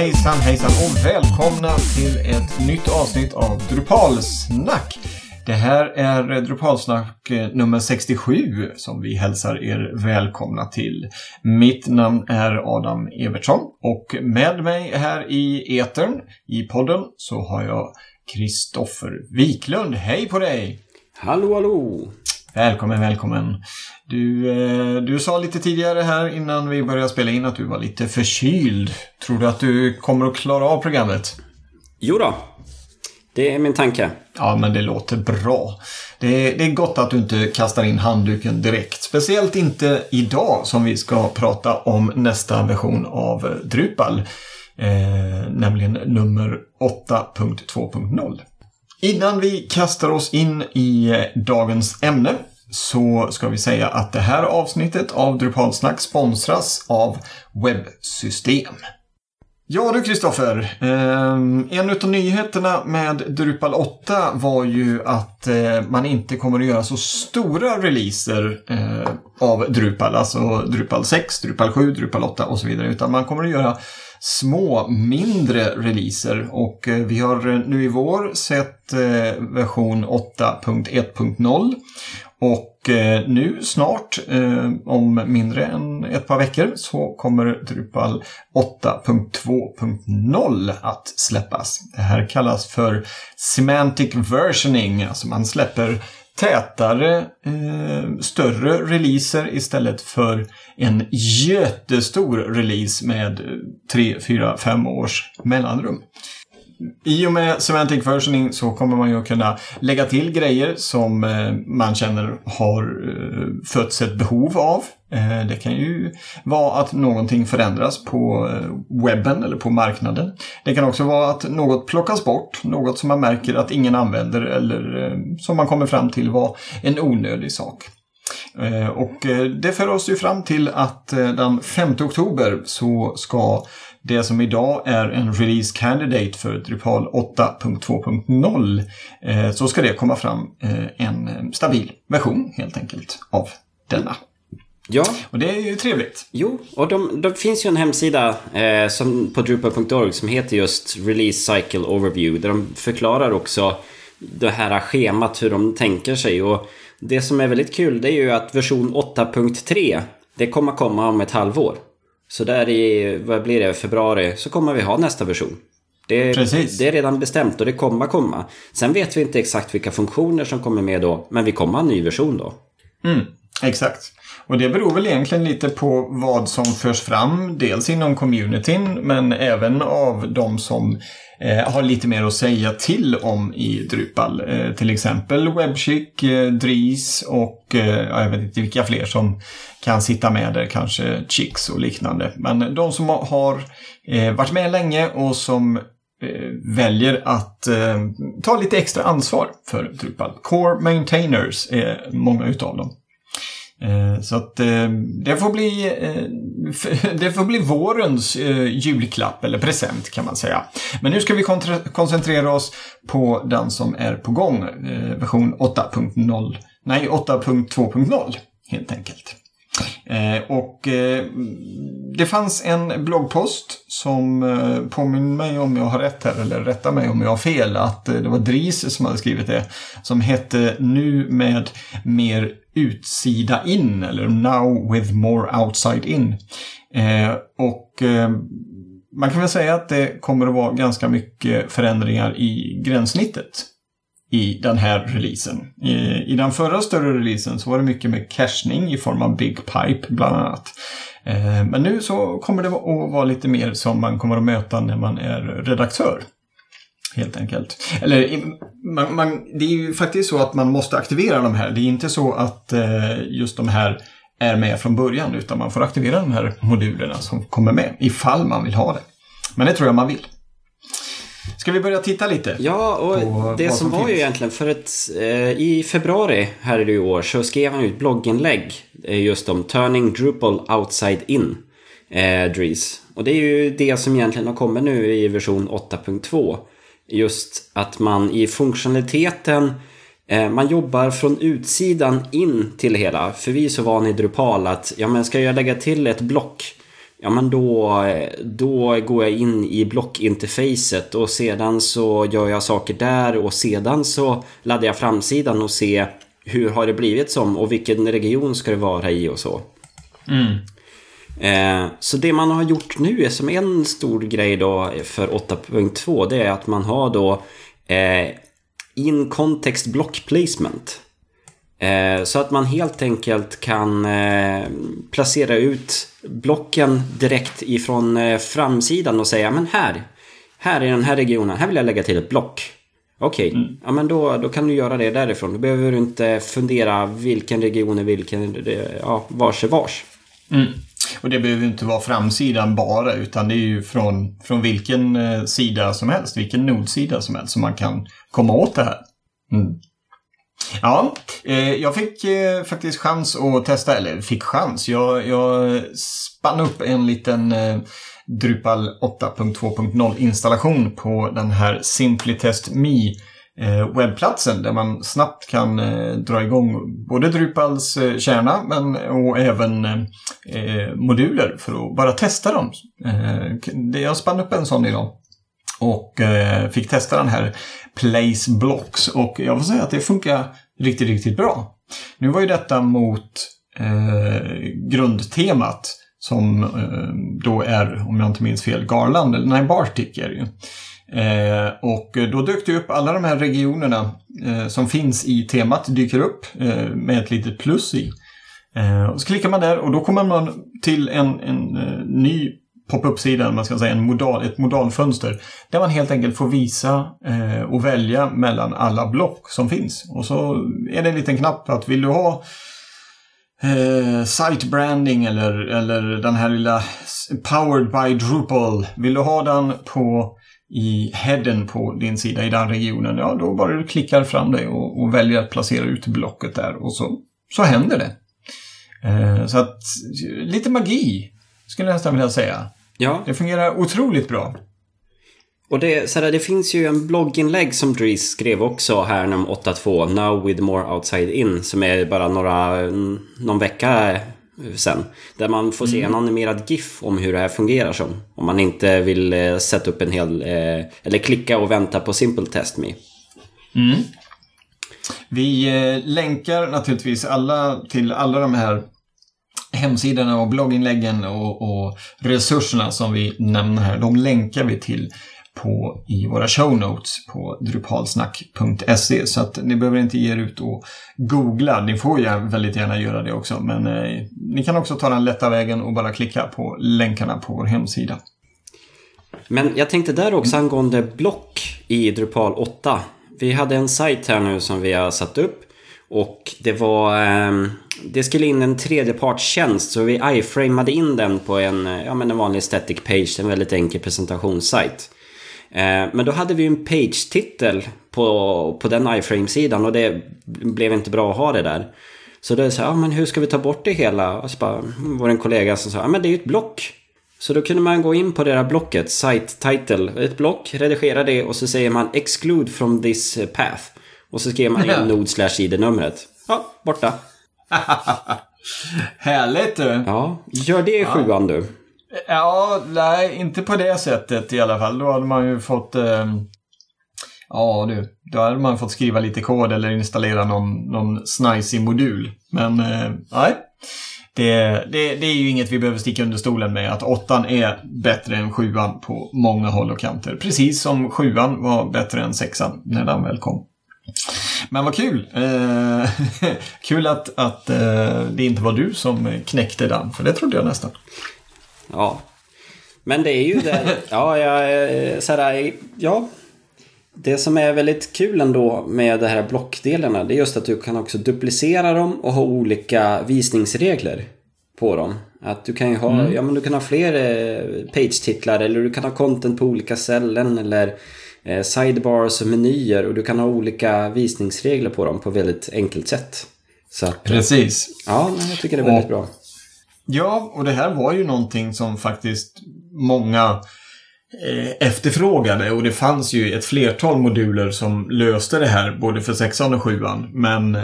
hejsan hejsan och välkomna till ett nytt avsnitt av Drupalsnack. Det här är Drupalsnack eh, nummer 67 som vi hälsar er välkomna till. Mitt namn är Adam Evertsson och med mig här i etern, i podden, så har jag Kristoffer Wiklund. Hej på dig! Hallå, hallå! Välkommen, välkommen. Du, eh, du sa lite tidigare här innan vi började spela in att du var lite förkyld. Tror du att du kommer att klara av programmet? Jo då, det är min tanke. Ja, men det låter bra. Det är, det är gott att du inte kastar in handduken direkt. Speciellt inte idag som vi ska prata om nästa version av Drupal. Eh, nämligen nummer 8.2.0. Innan vi kastar oss in i eh, dagens ämne så ska vi säga att det här avsnittet av Drupalsnack sponsras av Webbsystem. Ja du Kristoffer, eh, en av nyheterna med Drupal 8 var ju att eh, man inte kommer att göra så stora releaser av Drupal, alltså Drupal 6, Drupal 7, Drupal 8 och så vidare, utan man kommer att göra små, mindre releaser och eh, vi har eh, nu i vår sett eh, version 8.1.0 och nu snart, om mindre än ett par veckor, så kommer Drupal 8.2.0 att släppas. Det här kallas för Semantic Versioning, alltså man släpper tätare, eh, större releaser istället för en jättestor release med 3, 4, 5 års mellanrum. I och med Semantic Versioning så kommer man ju att kunna lägga till grejer som eh, man känner har eh, fötts ett behov av. Eh, det kan ju vara att någonting förändras på eh, webben eller på marknaden. Det kan också vara att något plockas bort, något som man märker att ingen använder eller eh, som man kommer fram till var en onödig sak. Och det för oss ju fram till att den 5 oktober så ska det som idag är en release candidate för Drupal 8.2.0 så ska det komma fram en stabil version helt enkelt av denna. Ja. Och det är ju trevligt. Jo, och de, de finns ju en hemsida eh, som, på Drupal.org som heter just Release Cycle Overview där de förklarar också det här schemat hur de tänker sig. Och det som är väldigt kul det är ju att version 8.3 det kommer komma om ett halvår. Så där i, vad blir det, februari så kommer vi ha nästa version. Det, Precis. det är redan bestämt och det kommer komma. Sen vet vi inte exakt vilka funktioner som kommer med då, men vi kommer ha en ny version då. Mm, exakt. Och det beror väl egentligen lite på vad som förs fram, dels inom communityn men även av de som eh, har lite mer att säga till om i Drupal. Eh, till exempel Webchick, eh, Dries och eh, jag vet inte vilka fler som kan sitta med där, kanske Chicks och liknande. Men de som har eh, varit med länge och som eh, väljer att eh, ta lite extra ansvar för Drupal. Core Maintainers är många utav dem. Eh, så att eh, det får bli, eh, det får bli vårens julklapp eller present kan man säga. Men nu ska vi koncentrera oss på den som är på gång, version 8.0, nej 8.2.0 helt enkelt. Och det fanns en bloggpost som påminner mig om jag har rätt här, eller rättar mig om jag har fel, att det var Dries som hade skrivit det, som hette Nu med mer utsida in eller now with more outside in. Eh, och eh, man kan väl säga att det kommer att vara ganska mycket förändringar i gränssnittet i den här releasen. I, I, den förra större releasen så var det mycket med cashning i form av Big Pipe bland annat. Eh, men nu så kommer det att vara lite mer som man kommer att möta när man är redaktör. Helt enkelt. Eller man, man, det är ju faktiskt så att man måste aktivera de här. Det är inte så att eh, just de här är med från början utan man får aktivera de här modulerna som kommer med ifall man vill ha det. Men det tror jag man vill. Ska vi börja titta lite? Ja, och det som, som var finns? ju egentligen för att eh, i februari här i år så skrev han ut blogginlägg eh, just om Turning Drupal Outside In, eh, Dries. Och det är ju det som egentligen har kommit nu i version 8.2 just att man i funktionaliteten eh, man jobbar från utsidan in till hela. För vi är så vana i Drupal att ja, men ska jag lägga till ett block Ja men då, eh, då går jag in i blockinterfacet och sedan så gör jag saker där och sedan så laddar jag framsidan och ser hur har det blivit som och vilken region ska det vara i och så. Mm. Eh, så det man har gjort nu är som en stor grej då för 8.2 det är att man har då eh, in context block placement. Eh, så att man helt enkelt kan placera ut blocken direkt ifrån framsidan och säga men här, här i den här regionen, här vill jag lägga till ett block. Okej, okay. mm. ja men då, då kan du göra det därifrån. Då behöver du inte fundera vilken region är vilken, ja, vars är vars. Mm. Och det behöver inte vara framsidan bara utan det är ju från, från vilken eh, sida som helst, vilken nodsida som helst som man kan komma åt det här. Mm. Ja, eh, jag fick eh, faktiskt chans att testa, eller fick chans. Jag, jag spann upp en liten eh, Drupal 8.2.0 installation på den här Simply Me Eh, webbplatsen där man snabbt kan eh, dra igång både Drupals eh, kärna men och även eh, moduler för att bara testa dem. Eh, jag spann upp en sån idag och eh, fick testa den här Place Blocks och jag får säga att det funkar riktigt, riktigt bra. Nu var ju detta mot eh, grundtemat som eh, då är, om jag inte minns fel, Garland, eller nej, Bartik är det ju. Eh, och då dök det upp alla de här regionerna eh, som finns i temat, dyker upp eh, med ett litet plus i. Eh, och så klickar man där och då kommer man till en, en eh, ny pop-up-sida, man ska säga en modal, ett modalfönster. Där man helt enkelt får visa eh, och välja mellan alla block som finns. Och så är det en liten knapp att vill du ha eh, site branding eller, eller den här lilla powered by Drupal. Vill du ha den på i headen på din sida i den regionen, ja då bara du klickar fram dig och, och väljer att placera ut blocket där och så, så händer det. Eh, så att lite magi skulle jag nästan vilja säga. Ja. Det fungerar otroligt bra. Och det, där, det finns ju en blogginlägg som Dries skrev också här om 8.2, Now with more outside in, som är bara några, någon vecka sen. Där man får se mm. en animerad GIF om hur det här fungerar som. Om man inte vill eh, sätta upp en hel, eh, eller klicka och vänta på Simple Test Me. Mm. Vi eh, länkar naturligtvis alla till alla de här hemsidorna och blogginläggen och, och, resurserna som vi nämner här, de länkar vi till på, i våra show notes på drupalsnack.se. Så att ni behöver inte ge er ut och googla. Ni får ju väldigt gärna göra det också. Men eh, ni kan också ta den lätta vägen och bara klicka på länkarna på vår hemsida. Men jag tänkte där också angående block i Drupal 8. Vi hade en sajt här nu som vi har satt upp. Och det var... Eh, det skulle in en tredjepartstjänst så vi iframade in den på en, eh, ja, men en vanlig static page, en väldigt enkel presentationssajt. Eh, men då hade vi en page-titel på, på den iframe-sidan och det blev inte bra att ha det där. Så då sa jag, ja, men hur ska vi ta bort det hela? Och så bara, var det en kollega som sa, ja men det är ju ett block. Så då kunde man gå in på det där blocket, site title, ett block, redigera det och så säger man exclude from this path. Och så skriver man in node slash id-numret. Ja, borta. Härligt du! Ja, gör det i sjuan du. Ja, nej, inte på det sättet i alla fall. Då hade man ju fått... Eh, ja du, då hade man fått skriva lite kod eller installera någon, någon snajsig modul. Men eh, nej. Det, det, det, är ju inget vi behöver sticka under stolen med att åttan är bättre än sjuan på många håll och kanter. Precis som sjuan var bättre än sexan när den väl kom. Men vad kul! Eh, kul att, att eh, det inte var du som knäckte den, för det trodde jag nästan. Ja. Men det är ju det. Ja, jag, eh, så här, ja. Det som är väldigt kul ändå med de här blockdelarna det är just att du kan också duplicera dem och ha olika visningsregler på dem. Att du kan ju ha, mm. ja, men du kan ha fler eh, page-titlar eller du kan ha content på olika ställen eller eh, sidebars och menyer och du kan ha olika visningsregler på dem på väldigt enkelt sätt. Så att, Precis. Ja, jag tycker det är väldigt och, bra. Ja, och det här var ju någonting som faktiskt många eh, efterfrågade och det fanns ju ett flertal moduler som löste det här både för sexan och sjuan. Men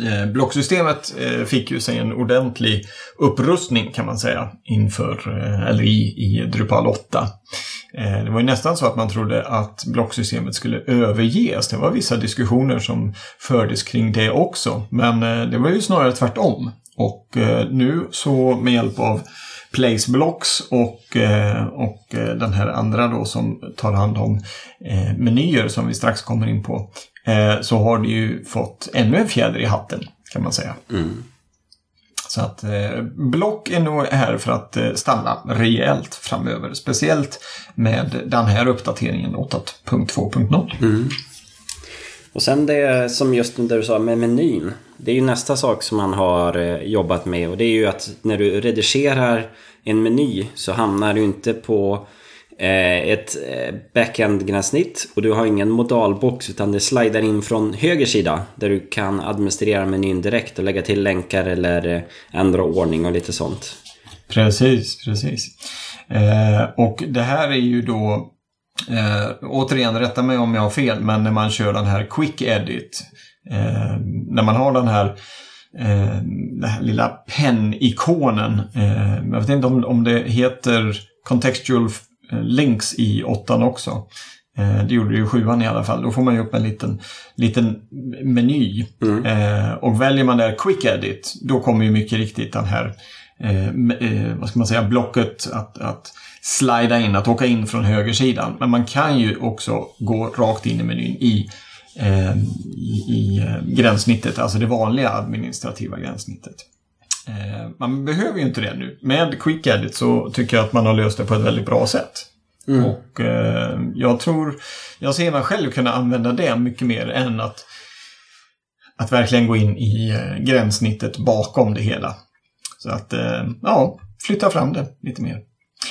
Eh, eh blocksystemet eh, fick ju sig en ordentlig upprustning kan man säga inför, eh, eller i, i Drupal 8. Eh, det var ju nästan så att man trodde att blocksystemet skulle överges. Det var vissa diskussioner som fördes kring det också. Men det var ju snarare tvärtom. Och nu så med hjälp av Placeblocks och, och den här andra då som tar hand om menyer som vi strax kommer in på så har det ju fått ännu en fjäder i hatten kan man säga. Mm. Så att eh, block är nog här för att eh, stanna rejält framöver. Speciellt med den här uppdateringen 8.2.0. Mm. Och sen det som just det du sa med menyn. Det är ju nästa sak som man har eh, jobbat med och det är ju att när du redigerar en meny så hamnar du inte på eh, ett eh, backend-gränssnitt och du har ingen modalbox utan det slidar in från höger sida där du kan administrera menyn direkt och lägga till länkar eller ändra ordning och lite sånt. Precis, precis. Eh, och det här är ju då eh, återigen, rätta mig om jag har fel, men när man kör den här Quick Edit eh, när man har den här eh, den här lilla pen-ikonen. jag vet inte om, om det heter Contextual Eh, links i åttan också. Eh, det gjorde det ju sjuan i alla fall. Då får man ju upp en liten, liten meny. Mm. Eh, och väljer man där Quick Edit, då kommer ju mycket riktigt den här, vad ska man säga, blocket att, att slida in, att åka in från högersidan. Men man kan ju också gå rakt in i menyn i, i, i gränssnittet, alltså det vanliga administrativa gränssnittet. Eh, man behöver ju inte det nu. Med Quick Edit så tycker jag att man har löst det på ett väldigt bra sätt. Mm. Och eh, jag tror, jag ser mig själv kunna använda det mycket mer än att, att verkligen gå in i eh, gränssnittet bakom det hela. Så att, eh, ja, flytta fram det lite mer.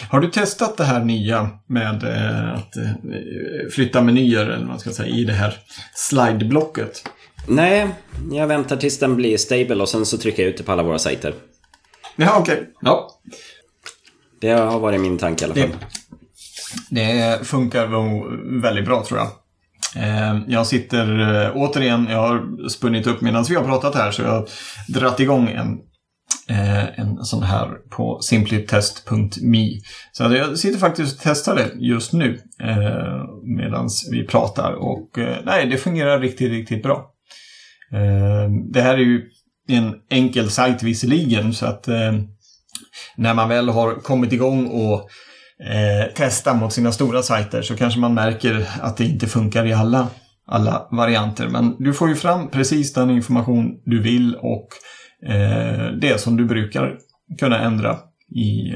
Har du testat det här nya med eh, att eh, flytta menyer eller man ska säga i det här slide-blocket? Nej, jag väntar tills den blir stable och sen så trycker jag ut det på alla våra sajter. Ja, okej. Okay. Ja. Det har varit min tanke i alla fall. Det, det funkar väldigt bra tror jag. Eh, jag sitter återigen, jag har spunnit upp medan vi har pratat här så jag har dratt igång en, eh, en sån här på simplytest.me. Så jag sitter faktiskt och testar det just nu eh, medan vi pratar och eh, nej, det fungerar riktigt, riktigt bra. Eh, det här är ju en enkel sajt visserligen så att eh, när man väl har kommit igång och eh, testar mot sina stora sajter så kanske man märker att det inte funkar i alla, alla varianter. Men du får ju fram precis den information du vill och det som du brukar kunna ändra i,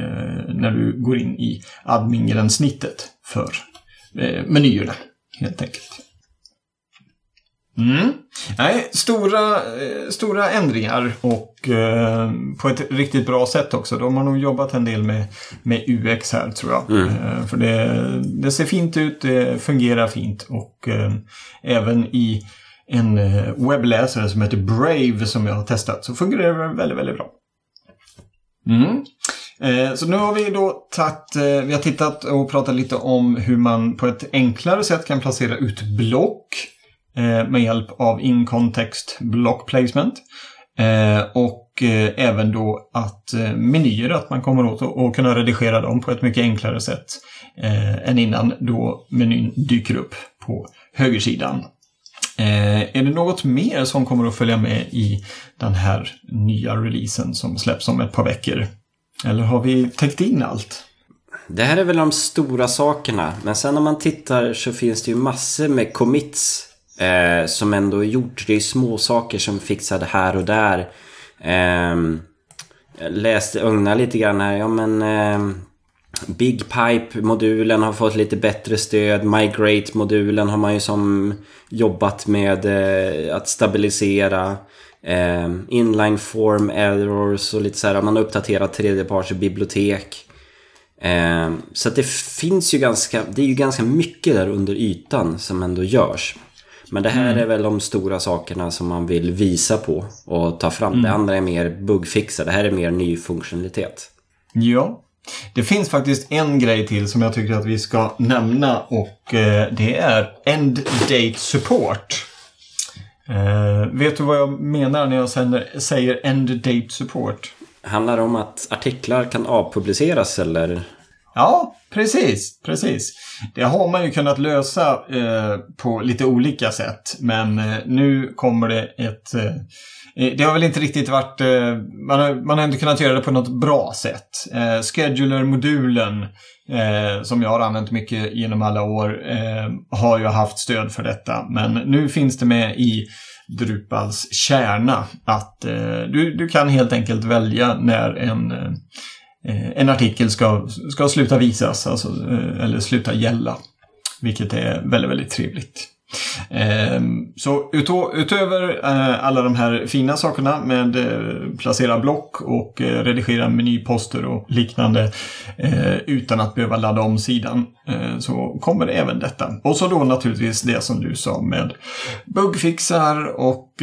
när du går in i admin-gränssnittet för menyerna helt enkelt. Mm. Nej, stora, eh, stora ändringar och eh, på ett riktigt bra sätt också. De har nog jobbat en del med, med UX här tror jag. Mm. Eh, för det, det, ser fint ut, det fungerar fint och eh, även i en eh, webbläsare som heter Brave som jag har testat så fungerar det väldigt, väldigt bra. Mm. Eh, så nu har vi då tagit, vi har tittat och pratat lite om hur man på ett enklare sätt kan placera ut block Eh, med hjälp av in-context block placement. Eh, och eh, även då att menyer, att man kommer åt att kunna redigera dem på ett mycket enklare sätt än innan då menyn dyker upp på högersidan. Eh, är det något mer som kommer att följa med i den här nya releasen som släpps om ett par veckor? Eller har vi täckt in allt? Det här är väl de stora sakerna. Men sen om man tittar så finns det ju massor med commits Eh, som ändå är gjort. Det är små saker som fixade här och där. Eh, jag läste Ugna lite grann här. Ja men... Ehm, Big Pipe-modulen har fått lite bättre stöd. Migrate-modulen har man ju som jobbat med eh, att stabilisera. Eh, inline form errors och lite så här. Man har uppdaterat tredjeparts bibliotek. Eh, så att det finns ju ganska, det är ju ganska mycket där under ytan som ändå görs. Men det här mm. är väl de stora sakerna som man vill visa på och ta fram. Mm. Det andra är mer buggfixar. Det här är mer ny funktionalitet. Ja. Det finns faktiskt en grej till som jag tycker att vi ska nämna och eh, det är End Date Support. Eh, vet du vad jag menar när jag säger end date support? Handlar det om att artiklar kan avpubliceras eller? Ja, precis, precis. Det har man ju kunnat lösa eh, på lite olika sätt. Men eh, nu kommer det ett... Eh, eh det har väl inte riktigt varit... Eh, man, har, man har inte kunnat göra det på något bra sätt. Eh, Scheduler-modulen eh, som jag har använt mycket genom alla år eh, har ju haft stöd för detta. Men nu finns det med i Drupals kärna att eh, du, du kan helt enkelt välja när en Eh, Eh, en artikel ska, ska sluta visas, alltså, eh, eller sluta gälla. Vilket är väldigt, väldigt trevligt. Eh, så utöver alla de här fina sakerna med placera block och redigera menyposter och liknande utan att behöva ladda om sidan så kommer även detta. Och så då naturligtvis det som du sa med bugfixar och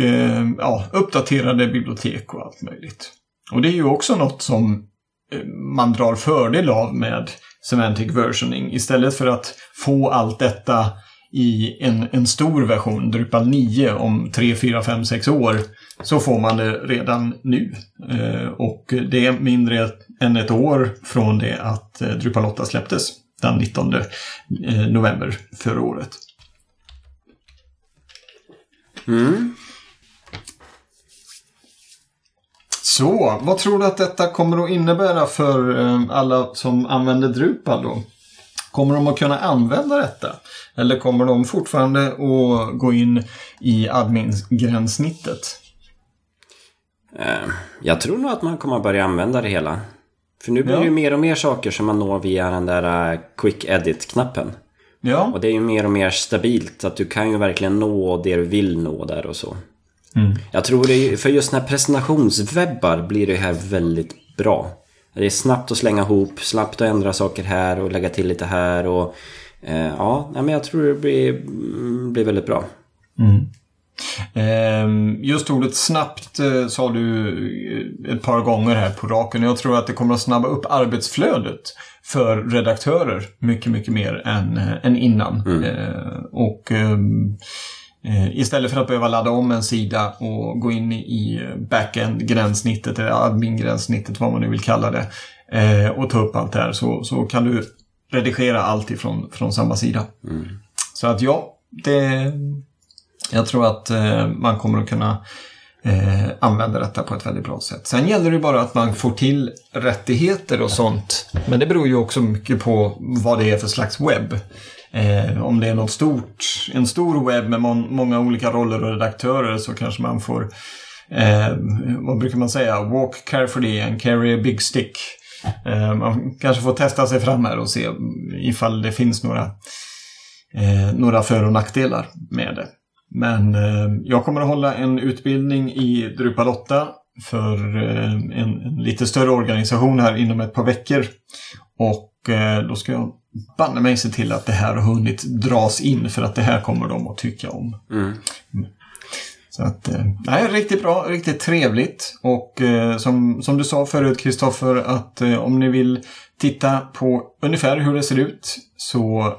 ja, uppdaterade bibliotek och allt möjligt. Och det är ju också något som Eh, man drar fördel av med semantic versioning. Istället för att få allt detta i en, en stor version, Drupal 9, om 3, 4, 5, 6 år så får man det redan nu. Eh, och det är mindre än ett år från det att eh, Drupal 8 släpptes den 19 eh, november förra året. Mm. Så, vad tror du att detta kommer att innebära för eh, alla som använder Drupal då? Kommer de att kunna använda detta? Eller kommer de fortfarande att gå in i admin-gränssnittet? Eh, jag tror nog att man kommer att börja använda det hela. För nu blir det ju mer och mer saker som man når via den där eh, Quick Edit-knappen. Ja. Och det är ju mer och mer stabilt. Att du kan ju verkligen nå det du vill nå där och så. Mm. Jag tror det, för just när presentationswebbar blir det här väldigt bra. Det är snabbt att slänga ihop, snabbt att ändra saker här och lägga till lite här och eh, ja, men jag tror det blir, mm, blir väldigt bra. Mm. Ehm, just ordet snabbt eh, sa du ett par gånger här på raken. Jag tror att det kommer att snabba upp arbetsflödet för redaktörer mycket, mycket mer än, eh, än innan. Mm. Och ehm, Eh, istället för att behöva ladda om en sida och gå in i backend-gränssnittet eller admin-gränssnittet, vad man nu vill kalla det, eh, och ta upp allt det här så, så kan du redigera allt ifrån från samma sida. Mm. Så att ja, det, jag tror att eh, man kommer att kunna eh, använda detta på ett väldigt bra sätt. Sen gäller det bara att man får till rättigheter och sånt. Men det beror ju också mycket på vad det är för slags webb. Eh, om det är något stort, en stor webb med må många olika roller och redaktörer så kanske man får, eh, vad brukar man säga, walk carefully and carry a big stick. Eh, man kanske får testa sig fram här och se ifall det finns några, eh, några för och nackdelar med det. Men eh, jag kommer att hålla en utbildning i Drupal 8 för eh, en, en, lite större organisation här inom ett par veckor. Och eh, då ska jag banne mig se till att det här har hunnit dras in för att det här kommer de att tycka om. Mm. Så att, eh, nej, riktigt bra, riktigt trevligt. Och eh, som, som du sa förut Kristoffer, att eh, om ni vill titta på ungefär hur det ser ut så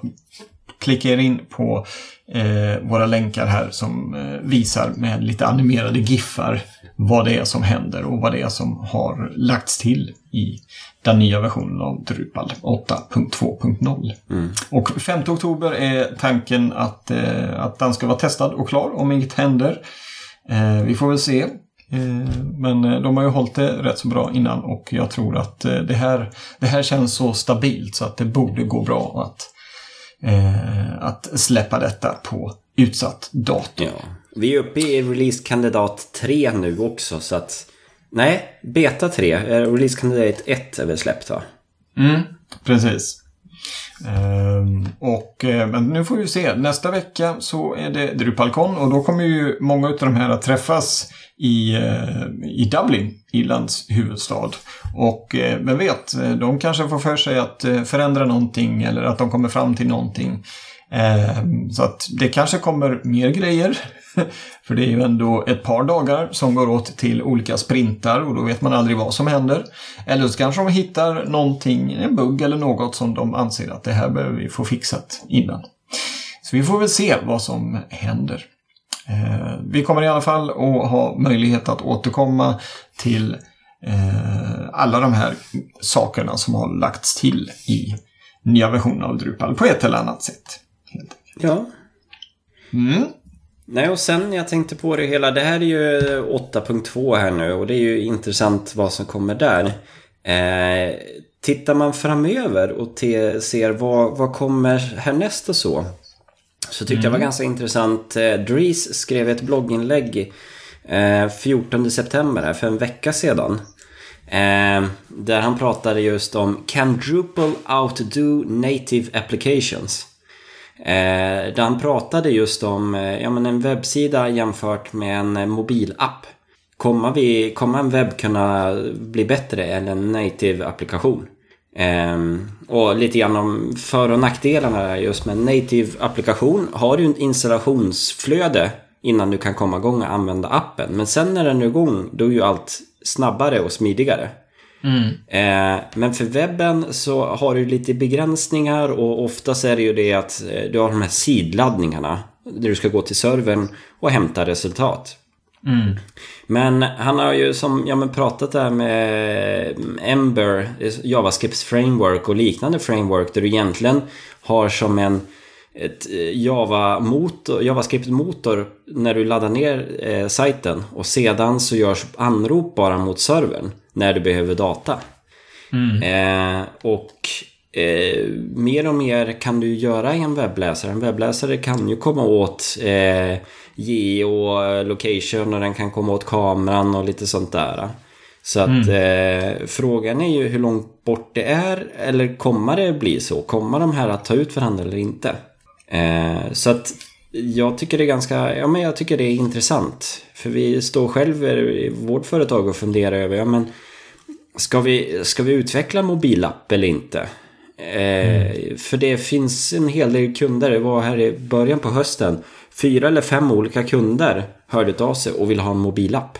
klicka er in på eh, våra länkar här som eh, visar med lite animerade giffar vad det är som händer och vad det är som har lagts till i den nya versionen av Drupal 8.2.0. Mm. Och 5 oktober är tanken att, eh, att den ska vara testad och klar om inget händer. Eh, vi får väl se. Eh, men eh, de har ju hållit det rätt så bra innan och jag tror att eh, det här, det här känns så stabilt så att det borde gå bra att, eh, att släppa detta på utsatt datum. Ja. Vi är uppe i release-kandidat 3 nu också så att Nej, Beta 3. Eh, release Candidate 1 är väl släppt va? Mm, precis. Um, och, eh, men nu får vi se. Nästa vecka så är det DrupalCon och då kommer ju många av de här att träffas i, eh, i Dublin, Irlands huvudstad. Och vem vet, de kanske får för sig att förändra någonting eller att de kommer fram till någonting. Ehm, så att det kanske kommer mer grejer För det är ju ändå ett par dagar som går åt till olika sprintar och då vet man aldrig vad som händer. Eller så kanske de hittar någonting, en bugg eller något som de anser att det här behöver vi få fixat innan. Så vi får väl se vad som händer. Eh, vi kommer i alla fall att ha möjlighet att återkomma till eh, alla de här sakerna som har lagts till i nya versioner av Drupal på ett eller annat sätt. Ja. Mm. Nej, och sen jag tänkte på det hela. Det här är ju 8.2 här nu och det är ju intressant vad som kommer där. Eh, tittar man framöver och te, ser vad, vad kommer härnäst och så. Så tyckte mm. jag var ganska intressant. Eh, Dries skrev ett blogginlägg eh, 14 september, här, för en vecka sedan. Eh, där han pratade just om Can Drupal outdo native applications? Eh, där han pratade just om eh, ja, men en webbsida jämfört med en eh, mobilapp. Kommer, vi, kommer en webb kunna bli bättre än en native applikation? Eh, och lite grann om för och nackdelarna just med en native applikation. Har du ett installationsflöde innan du kan komma igång och använda appen. Men sen när den är igång då är ju allt snabbare och smidigare. Mm. Uh, men för webben så har du lite begränsningar och oftast är det ju det att uh, du har de här sidladdningarna. Där du ska gå till servern och hämta resultat. Mm. Men han har ju som ja, men pratat där med Ember, JavaScripts framework och liknande framework där du egentligen har som en ett Java-motor, JavaScript-motor när du laddar ner eh, sajten och sedan så görs anrop bara mot servern när du behöver data. Mm. Eh, och eh, mer och mer kan du göra i en webbläsare. En webbläsare kan ju komma åt eh, geolocation och den kan komma åt kameran och lite sånt där. Så att mm. eh, frågan är ju hur långt bort det är eller kommer det bli så? Kommer de här att ta ut varandra eller inte? Eh, så att jag tycker det är ganska, ja men jag tycker det är intressant. För vi står själv i vårt företag och funderar över, ja men ska vi, ska vi utveckla mobilapp eller inte? Eh, mm. För det finns en hel del kunder, det var här i början på hösten fyra eller fem olika kunder hörde av sig och vill ha en mobilapp.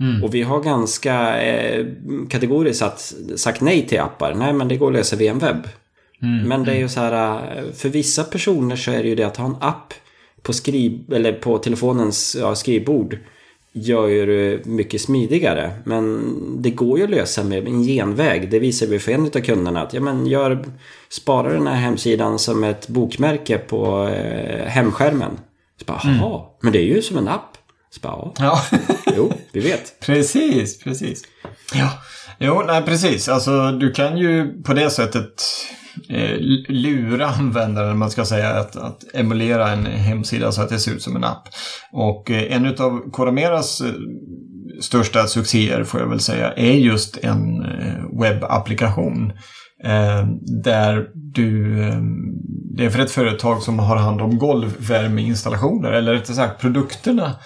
Mm. Och vi har ganska eh, kategoriskt sagt, sagt nej till appar. Nej, men det går att lösa via en webb. Mm. Men det är ju så här, eh, för vissa personer så är det ju det att ha en app på, skriv, eller på telefonens ja, skrivbord gör ju det mycket smidigare. Men det går ju att lösa med en genväg. Det visar vi för en av kunderna. Att, ja, men gör, spara den här hemsidan som ett bokmärke på eh, hemskärmen. Så bara, mm. men det är ju som en app. Så bara, ja. jo, vi vet. precis, precis. Ja, jo, nej precis. Alltså du kan ju på det sättet eh, lura användaren, man ska säga, att, att emulera en hemsida så att det ser ut som en app. Och eh, en av Corameras eh, största succéer, får jag väl säga, är just en eh, webbapplikation. Eh, där du eh, det är för ett företag som har hand om golvvärmeinstallationer, eller rättare sagt produkterna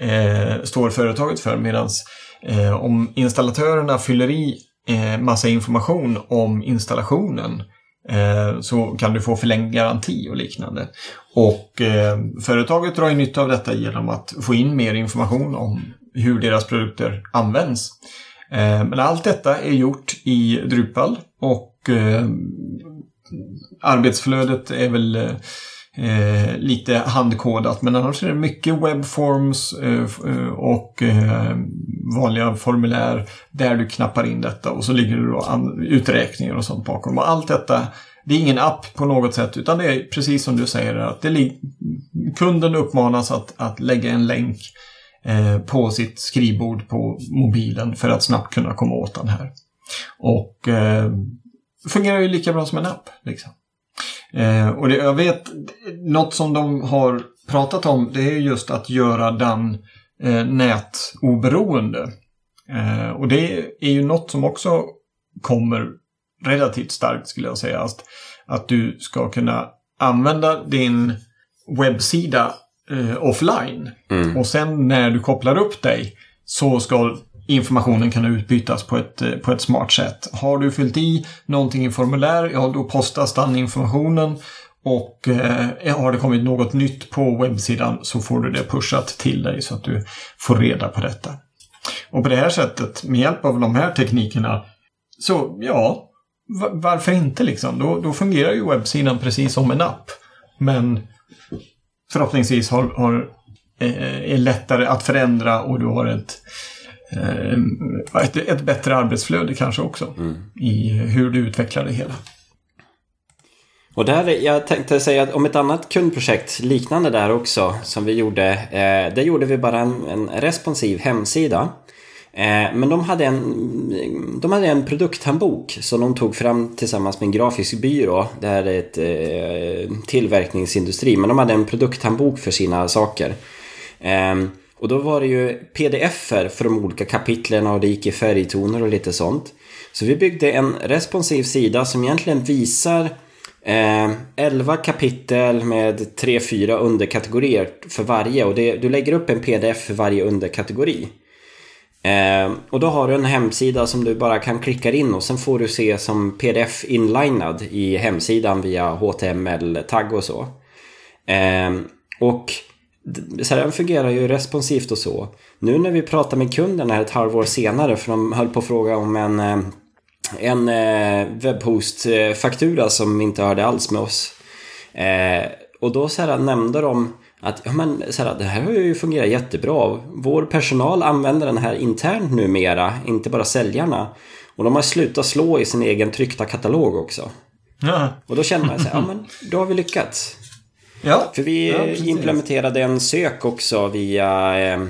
eh, står företaget för. medans Eh, om installatörerna fyller i eh, massa information om installationen eh, så kan du få förlängd garanti och liknande. Och eh, företaget drar ju nytta av detta genom att få in mer information om hur deras produkter används. Eh, men allt detta är gjort i Drupal och eh, arbetsflödet är väl eh, eh, lite handkodat men annars är det mycket webforms eh, eh, och eh, vanliga formulär där du knappar in detta och så ligger det då uträkningar och sånt bakom. Och allt detta det är ingen app på något sätt utan det är precis som du säger att det kunden uppmanas att, att lägga en länk eh, på sitt skrivbord på mobilen för att snabbt kunna komma åt den här. Och eh, fungerar ju lika bra som en app. Liksom. Eh, och det, jag vet, något som de har pratat om det är just att göra den eh, nätoberoende. Eh, och det är ju något som också kommer relativt starkt skulle jag säga. Att, att du ska kunna använda din webbsida eh, offline. Mm. Och sen när du kopplar upp dig så ska informationen kan utbytas på ett, eh, på ett smart sätt. Har du fyllt i någonting i formulär, ja då postas den informationen och eh, har det kommit något nytt på webbsidan så får du det pushat till dig så att du får reda på detta. Och på det här sättet, med hjälp av de här teknikerna, så ja, varför inte liksom? Då, då fungerar ju webbsidan precis som en app. Men förhoppningsvis har, har eh, är lättare att förändra och du har ett, ett, ett bättre arbetsflöde kanske också i hur du utvecklar det hela. Och där, jag tänkte säga att om ett annat kundprojekt liknande där också som vi gjorde. Eh, där gjorde vi bara en, en responsiv hemsida. Eh, men de hade, en, de hade en produkthandbok som de tog fram tillsammans med en grafisk byrå. Det här är ett eh, tillverkningsindustri, men de hade en produkthandbok för sina saker. Eh, och då var det ju pdf-er för de olika kapitlen och det gick i färgtoner och lite sånt. Så vi byggde en responsiv sida som egentligen visar Eh, 11 kapitel med 3-4 underkategorier för varje och det, du lägger upp en pdf för varje underkategori. Eh, och då har du en hemsida som du bara kan klicka in och sen får du se som pdf inlinad i hemsidan via HTML-tagg och så. Eh, och den fungerar ju responsivt och så. Nu när vi pratar med kunden här ett halvår senare för de höll på att fråga om en eh, en eh, webbhost-faktura som inte hörde alls med oss. Eh, och då så här, nämnde de att ja, men, så här, det här har ju fungerat jättebra. Vår personal använder den här internt numera, inte bara säljarna. Och de har slutat slå i sin egen tryckta katalog också. Ja. Och då känner man så här, ja men då har vi lyckats. Ja. För vi Ja, implementerade en sök också via eh,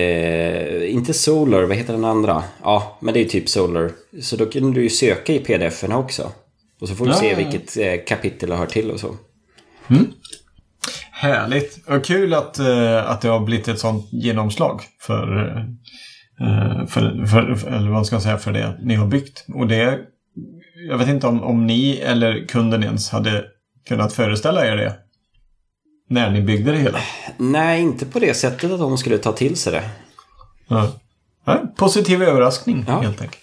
eh, inte Solar, vad heter den andra? Ja, men det är ju typ Solar. Så då kan du ju söka i pdf-erna också. Och så får du Ja, se vilket eh, kapitel det hör till och så. Härligt. Och kul att, eh, att det har blivit ett sånt genomslag för, eh, för, för, för, eller vad ska jag säga, för det ni har byggt. Och det, jag vet inte om, om ni eller kunden ens hade kunnat föreställa er det. När ni byggde det hela. Nej, inte på det sättet att de skulle ta till sig det. Ja. Ja, positiv överraskning Ja. helt enkelt.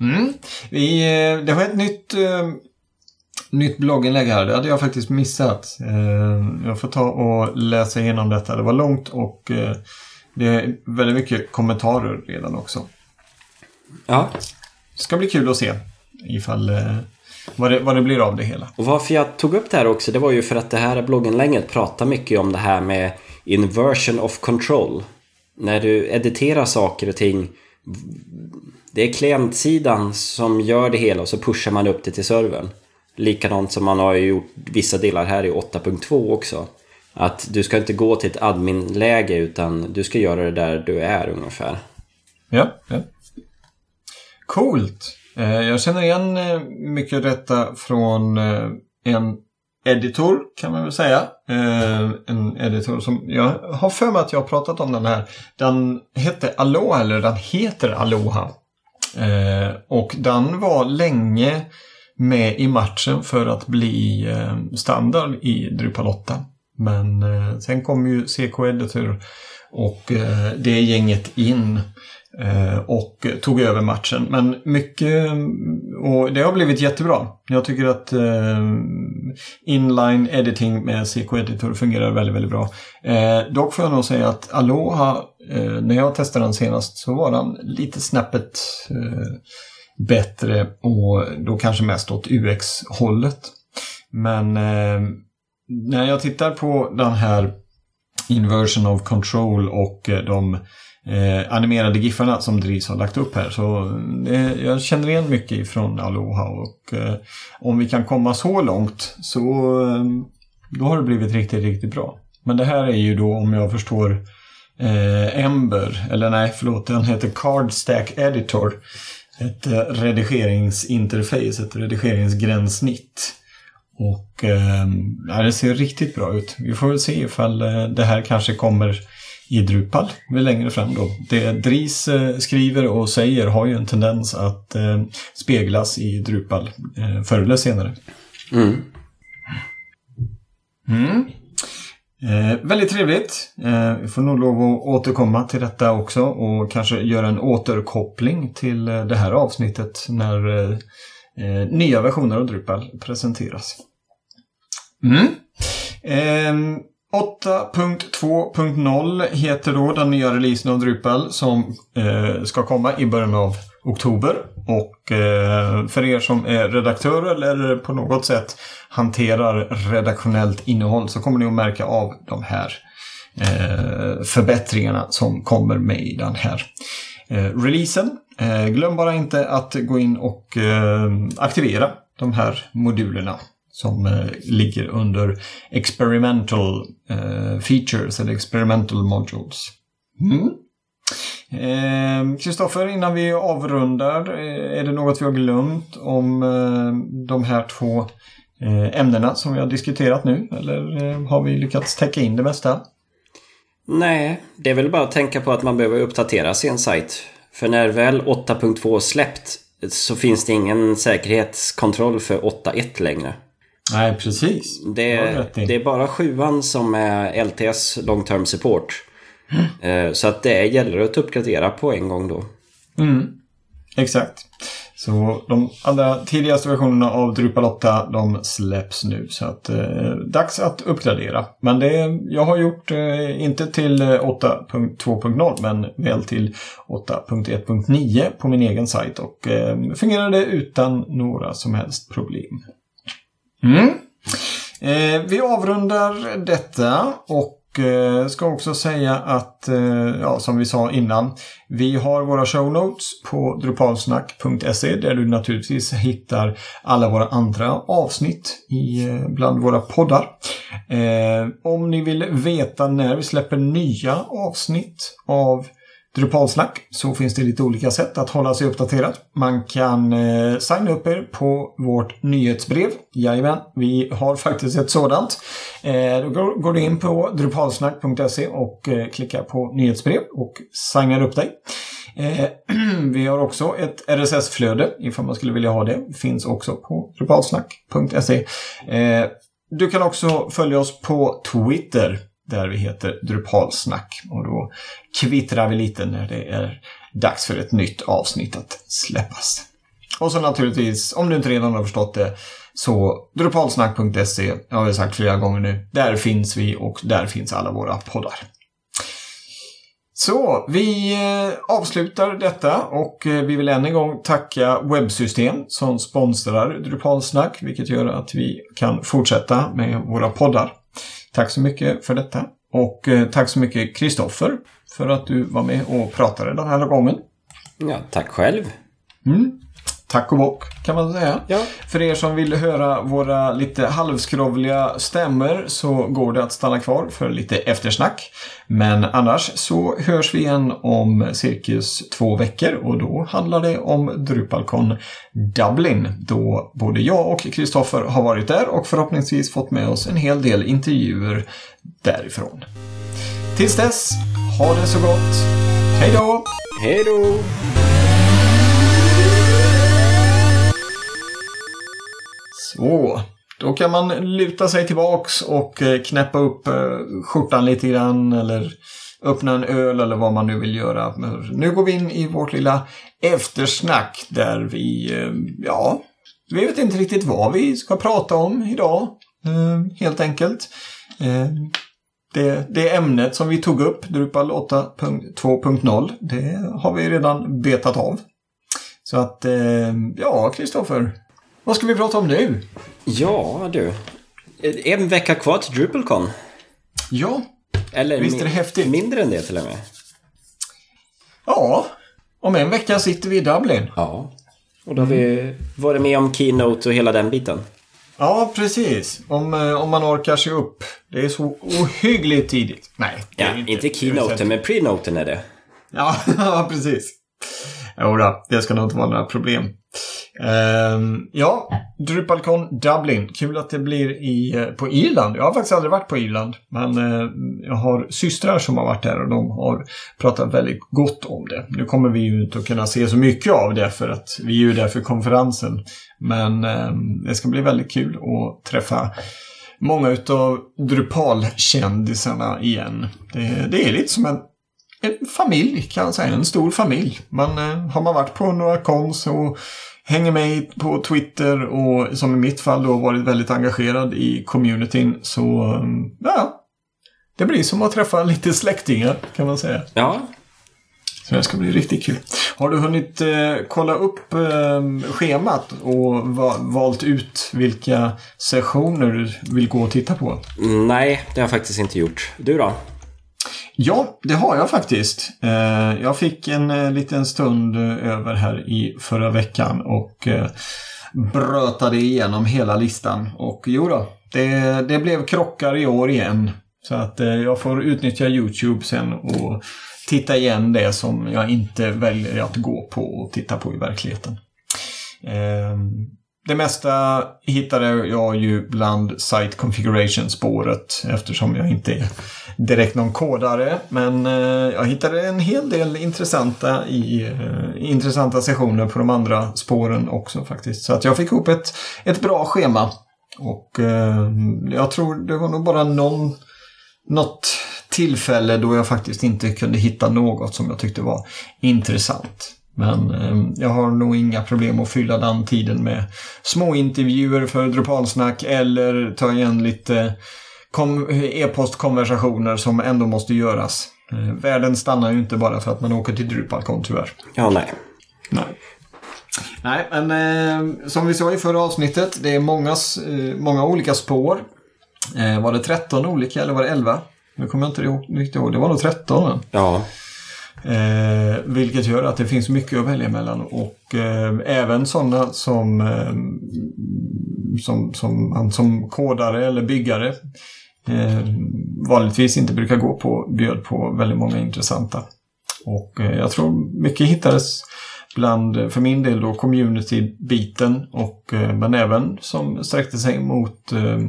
Mm. Vi, eh, det var ett nytt, eh, nytt blogginlägg här. Det hade jag faktiskt missat. Eh, jag får ta och läsa igenom detta. Det var långt och eh, det är väldigt mycket kommentarer redan också. Ja, Ska bli kul att se ifall eh, vad, det, vad det blir av det hela. och varför jag tog upp det här också, det var ju för att det här blogginlägget pratar mycket om det här med inversion of control. När du editerar saker och ting Det är klientsidan som gör det hela och så pushar man upp det till servern. Likadant som man har gjort vissa delar här i 8.2 också. Att du ska inte gå till ett admin-läge utan du ska göra det där du är ungefär. Ja, ja. Coolt. Eh, jag känner igen eh, mycket detta från eh, en editor kan man väl säga. En editor som jag har för mig att jag har pratat om den här. Den hette Aloha eller den heter Aloha. Och den var länge med i matchen för att bli standard i Drupal 8. Men sen kom ju CK Editor och det gänget in Eh, och tog över matchen. Men mycket, och det har blivit jättebra. Jag tycker att eh, inline editing med CK Editor fungerar väldigt, väldigt bra. Eh, dock får jag nog säga att Aloha, när jag testade den senast så var den lite snäppet bättre och då kanske mest åt UX-hållet. Men när jag tittar på den här Inversion of Control och de eh, animerade giffarna som Dries har lagt upp här. Så eh, jag känner igen mycket ifrån Aloha och eh, om vi kan komma så långt så eh, då har det blivit riktigt, riktigt bra. Men det här är ju då om jag förstår eh, Ember, eller nej förlåt, den heter Card Stack Editor. Ett eh, redigeringsinterface, ett redigeringsgränssnitt. Och eh, ja, det ser riktigt bra ut. Vi får väl se ifall eh, det här kanske kommer i Drupal längre fram då. Det Dries eh, skriver och säger har ju en tendens att eh, speglas i Drupal eh, förr eller senare. Mm. Mm. Eh, väldigt trevligt. Eh, vi får nog lov att återkomma till detta också och kanske göra en återkoppling till det här avsnittet när eh, eh, nya versioner av Drupal presenteras. Mm. 8.2.0 heter då den nya releasen av Drupal som eh, ska komma i början av oktober. Och eh, för er som är redaktörer eller på något sätt hanterar redaktionellt innehåll så kommer ni att märka av de här eh, förbättringarna som kommer med i den här eh, releasen. Eh, glöm bara inte att gå in och eh, aktivera de här modulerna som eh, ligger under experimental eh, features eller experimental modules. Mm. eh, innan vi avrundar, eh, är det något vi har glömt om eh, de här två eh, ämnena som vi har diskuterat nu? Eller har vi lyckats täcka in det mesta? Nej, det är väl bara att tänka på att man behöver uppdatera sin sajt. För när väl 8.2 släppt så finns det ingen säkerhetskontroll för 8.1 längre. Nej, precis. Det, det är bara sjuan som är LTS long term support. Mm. Så att det gäller att uppgradera på en gång då. Mm. Exakt. Så de allra tidigaste versionerna av Drupal 8 de släpps nu. Så att eh, dags att uppgradera. Men det jag har gjort, eh, inte till 8.2.0 men väl till 8.1.9 på min egen sajt. Och eh, fungerade utan några som helst problem. Mm. Eh, vi avrundar detta och Eh, ska också säga att, eh, ja, som vi sa innan, vi har våra show notes på drupalsnack.se där du naturligtvis hittar alla våra andra avsnitt i, eh, bland våra poddar. Eh, om ni vill veta när vi släpper nya avsnitt av Drupalsnack så finns det lite olika sätt att hålla sig uppdaterad. Man kan eh, signa upp er på vårt nyhetsbrev. Jajamän, vi har faktiskt ett sådant. Eh, då går, går, du in på drupalsnack.se och eh, klickar på nyhetsbrev och signar upp dig. Eh, vi har också ett RSS-flöde ifall man skulle vilja ha det. Finns också på drupalsnack.se. Eh, du kan också följa oss på Twitter där vi heter Drupalsnack. Och då kvittrar vi lite när det är dags för ett nytt avsnitt att släppas. Och så naturligtvis, om du inte redan har förstått det, så drupalsnack.se, jag har ju sagt flera gånger nu, där finns vi och där finns alla våra poddar. Så, vi eh, avslutar detta och eh, vi vill än en gång tacka Webbsystem som sponsrar Drupalsnack, vilket gör att vi kan fortsätta med våra poddar. Tack så mycket för detta. Och eh, tack så mycket Kristoffer för att du var med och pratade den här gången. Ja, tack själv. Mm. Tack och bock kan man säga. Ja. För er som vill höra våra lite halvskrovliga stämmer så går det att stanna kvar för lite eftersnack. Men annars så hörs vi igen om cirkus två veckor och då handlar det om Drupalcon Dublin. Då både jag och Kristoffer har varit där och förhoppningsvis fått med oss en hel del intervjuer därifrån. Tills dess, ha det så gott. Hej då! Hej då! Så, då kan man luta sig tillbaks och eh, knäppa upp eh, skjortan lite grann eller öppna en öl eller vad man nu vill göra. Nu går vi in i vårt lilla eftersnack där vi, eh, ja, vi vet inte riktigt vad vi ska prata om idag. Helt enkelt. Det, det ämnet som vi tog upp, Drupal 8.2.0, det har vi redan betat av. Så att, ja, Kristoffer. Vad ska vi prata om nu? Ja, du. En vecka kvar till DrupalCon. Ja, Eller visst är det häftigt? Mindre än det till och med. Ja, om en vecka sitter vi i Dublin. Ja. Och då har vi varit med om Keynote och hela den biten. Ja, precis. Om, eh, om man orkar sig upp. Det är så ohyggligt tidigt. Nej, ja, inte, inte Keynoten, men Prenoten är det. Ja, precis. Jo det ska nog inte vara några problem. Um, ja, DrupalCon Dublin. Kul att det blir i, eh, på Irland. Jag har faktiskt aldrig varit på Irland. Men uh, jag har systrar som har varit där och de har pratat väldigt gott om det. Nu kommer vi ju inte att kunna se så mycket av det för att vi är ju där för konferensen. Men um, det ska bli väldigt kul att träffa många utav Drupal-kändisarna igen. Det, det är lite som en en familj kan jag säga, en stor familj. Man, eh, har man varit på några kons och hänger med på Twitter och som i mitt fall då varit väldigt engagerad i communityn så ja, det blir som att träffa lite släktingar kan man säga. Ja. Så det ska bli riktigt kul. Har du hunnit eh, kolla upp eh, schemat och va valt ut vilka sessioner du vill gå och titta på? Mm, nej, det har jag faktiskt inte gjort. Du då? Ja, det har jag faktiskt. Eh, jag fick en eh, liten stund eh, över här i förra veckan och brötade igenom hela listan. Och jo då, det, det blev krockar i år igen. Så att jag får utnyttja YouTube sen och titta igen det som jag inte väljer att gå på och titta på i verkligheten. Ehm, det mesta hittade jag ju bland Site Configuration-spåret eftersom jag inte är direkt någon kodare. Men eh, jag hittade en hel del intressanta, i, eh, intressanta sessioner på de andra spåren också faktiskt. Så att jag fick ihop ett, ett bra schema. Och eh, jag tror det var nog bara någon, något tillfälle då jag faktiskt inte kunde hitta något som jag tyckte var intressant. Men eh, jag har nog inga problem att fylla den tiden med små intervjuer för Drupalsnack eller ta igen lite e-postkonversationer som ändå måste göras. Eh, världen stannar ju inte bara för att man åker till DrupalCon tyvärr. Ja, nej. Nej. Nej, men eh, som vi sa i förra avsnittet, det är många, eh, många olika spår. Eh, var det 13 olika eller var det 11? Nu kommer jag inte riktigt ihåg. Det var nog 13. Ja. Eh, vilket gör att det finns mycket att välja mellan. Och eh, även sådana som, eh, som, som man som kodare eller byggare eh, vanligtvis inte brukar gå på bjöd på väldigt många intressanta. Och eh, jag tror mycket hittades bland, för min del då, community-biten och eh, men även som sträckte sig mot eh,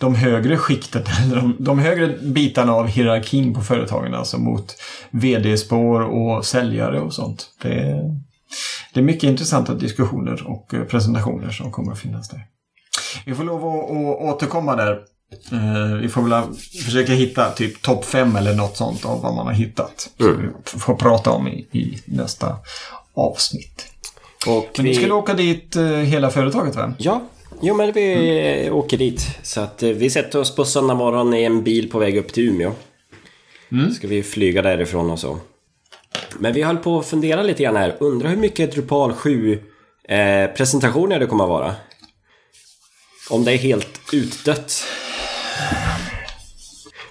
de högre skikten, eller de, de högre bitarna av hierarkin på företagen, alltså mot vd-spår och säljare och sånt. Det är, det är mycket intressanta diskussioner och eh, presentationer som kommer att finnas där. Vi får lov att, att återkomma där. Eh, vi får väl försöka hitta typ topp fem eller något sånt av vad man har hittat. Mm. Så vi får prata om i, i nästa avsnitt. Och Men vi... ni skulle åka dit eh, hela företaget va? Ja, Jo men vi mm. åker dit. Så att eh, vi sätter oss på söndag morgon i en bil på väg upp till Umeå. Mm. Ska vi flyga därifrån och så. Men vi höll på att fundera lite grann här. Undrar hur mycket Drupal 7 eh, presentationer det kommer att vara. Om det är helt utdött.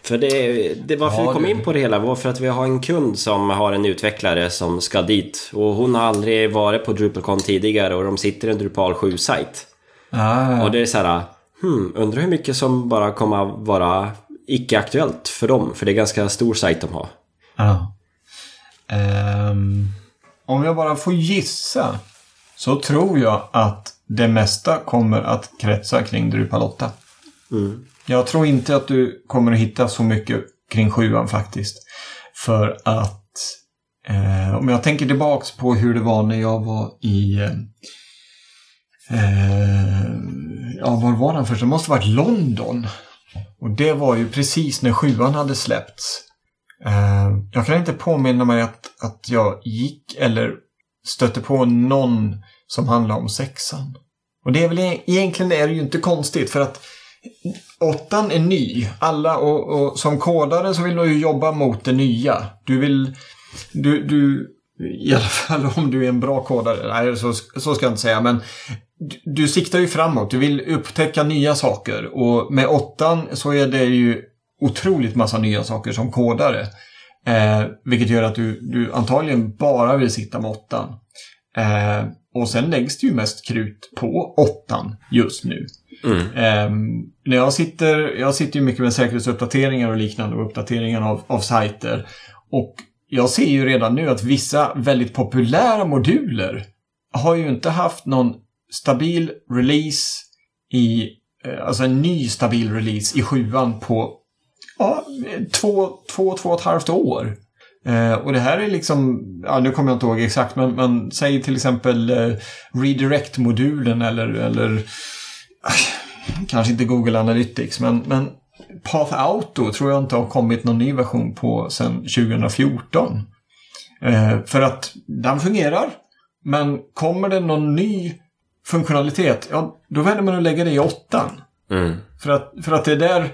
För det, det varför ja, vi kom in på det hela var för att vi har en kund som har en utvecklare som ska dit. Och hon har aldrig varit på DrupalCon tidigare och de sitter i en Drupal 7-sajt. Ah. Och det är så här, hmm, undrar hur mycket som bara kommer vara icke-aktuellt för dem. För det är ganska stor sajt de har. Ah. Um, om jag bara får gissa så tror jag att det mesta kommer att kretsa kring Drupal 8. Mm. Jag tror inte att du kommer att hitta så mycket kring sjuan faktiskt. För att eh, om jag tänker tillbaks på hur det var när jag var i eh, ja, var var den först? Det måste varit London. Och det var ju precis när sjuan hade släppts. Eh, jag kan inte påminna mig att, att jag gick eller stötte på någon som handlade om sexan. Och det är väl e-, egentligen är det ju inte konstigt för att åttan är ny. Alla och, och som kodare så vill du ju jobba mot det nya. Du vill... Du, du, I alla fall om du är en bra kodare. Nej, så, så ska jag inte säga. Men du, siktar ju framåt. Du vill upptäcka nya saker. Och med åttan så är det ju otroligt massa nya saker som kodare. Eh, vilket gör att du, du antagligen bara vill sitta med åttan. Eh, och sen läggs det ju mest krut på åttan just nu. Mm. Eh, när jag, sitter, jag sitter ju mycket med säkerhetsuppdateringar och liknande och uppdateringar av, av sajter. Och jag ser ju redan nu att vissa väldigt populära moduler har ju inte haft någon stabil release i, eh, alltså en ny stabil release i sjuan på ja, två, två, två och ett halvt år. Eh, och det här är liksom, ja, nu kommer jag inte ihåg exakt, men, men säg till exempel eh, redirect-modulen eller, eller eh, kanske inte Google Analytics, men, men Path Auto tror jag inte har kommit någon ny version på sedan 2014. Eh, för att den fungerar, men kommer det någon ny funktionalitet, ja, då väljer man att lägga det i åttan. Mm. För, att, för att det är där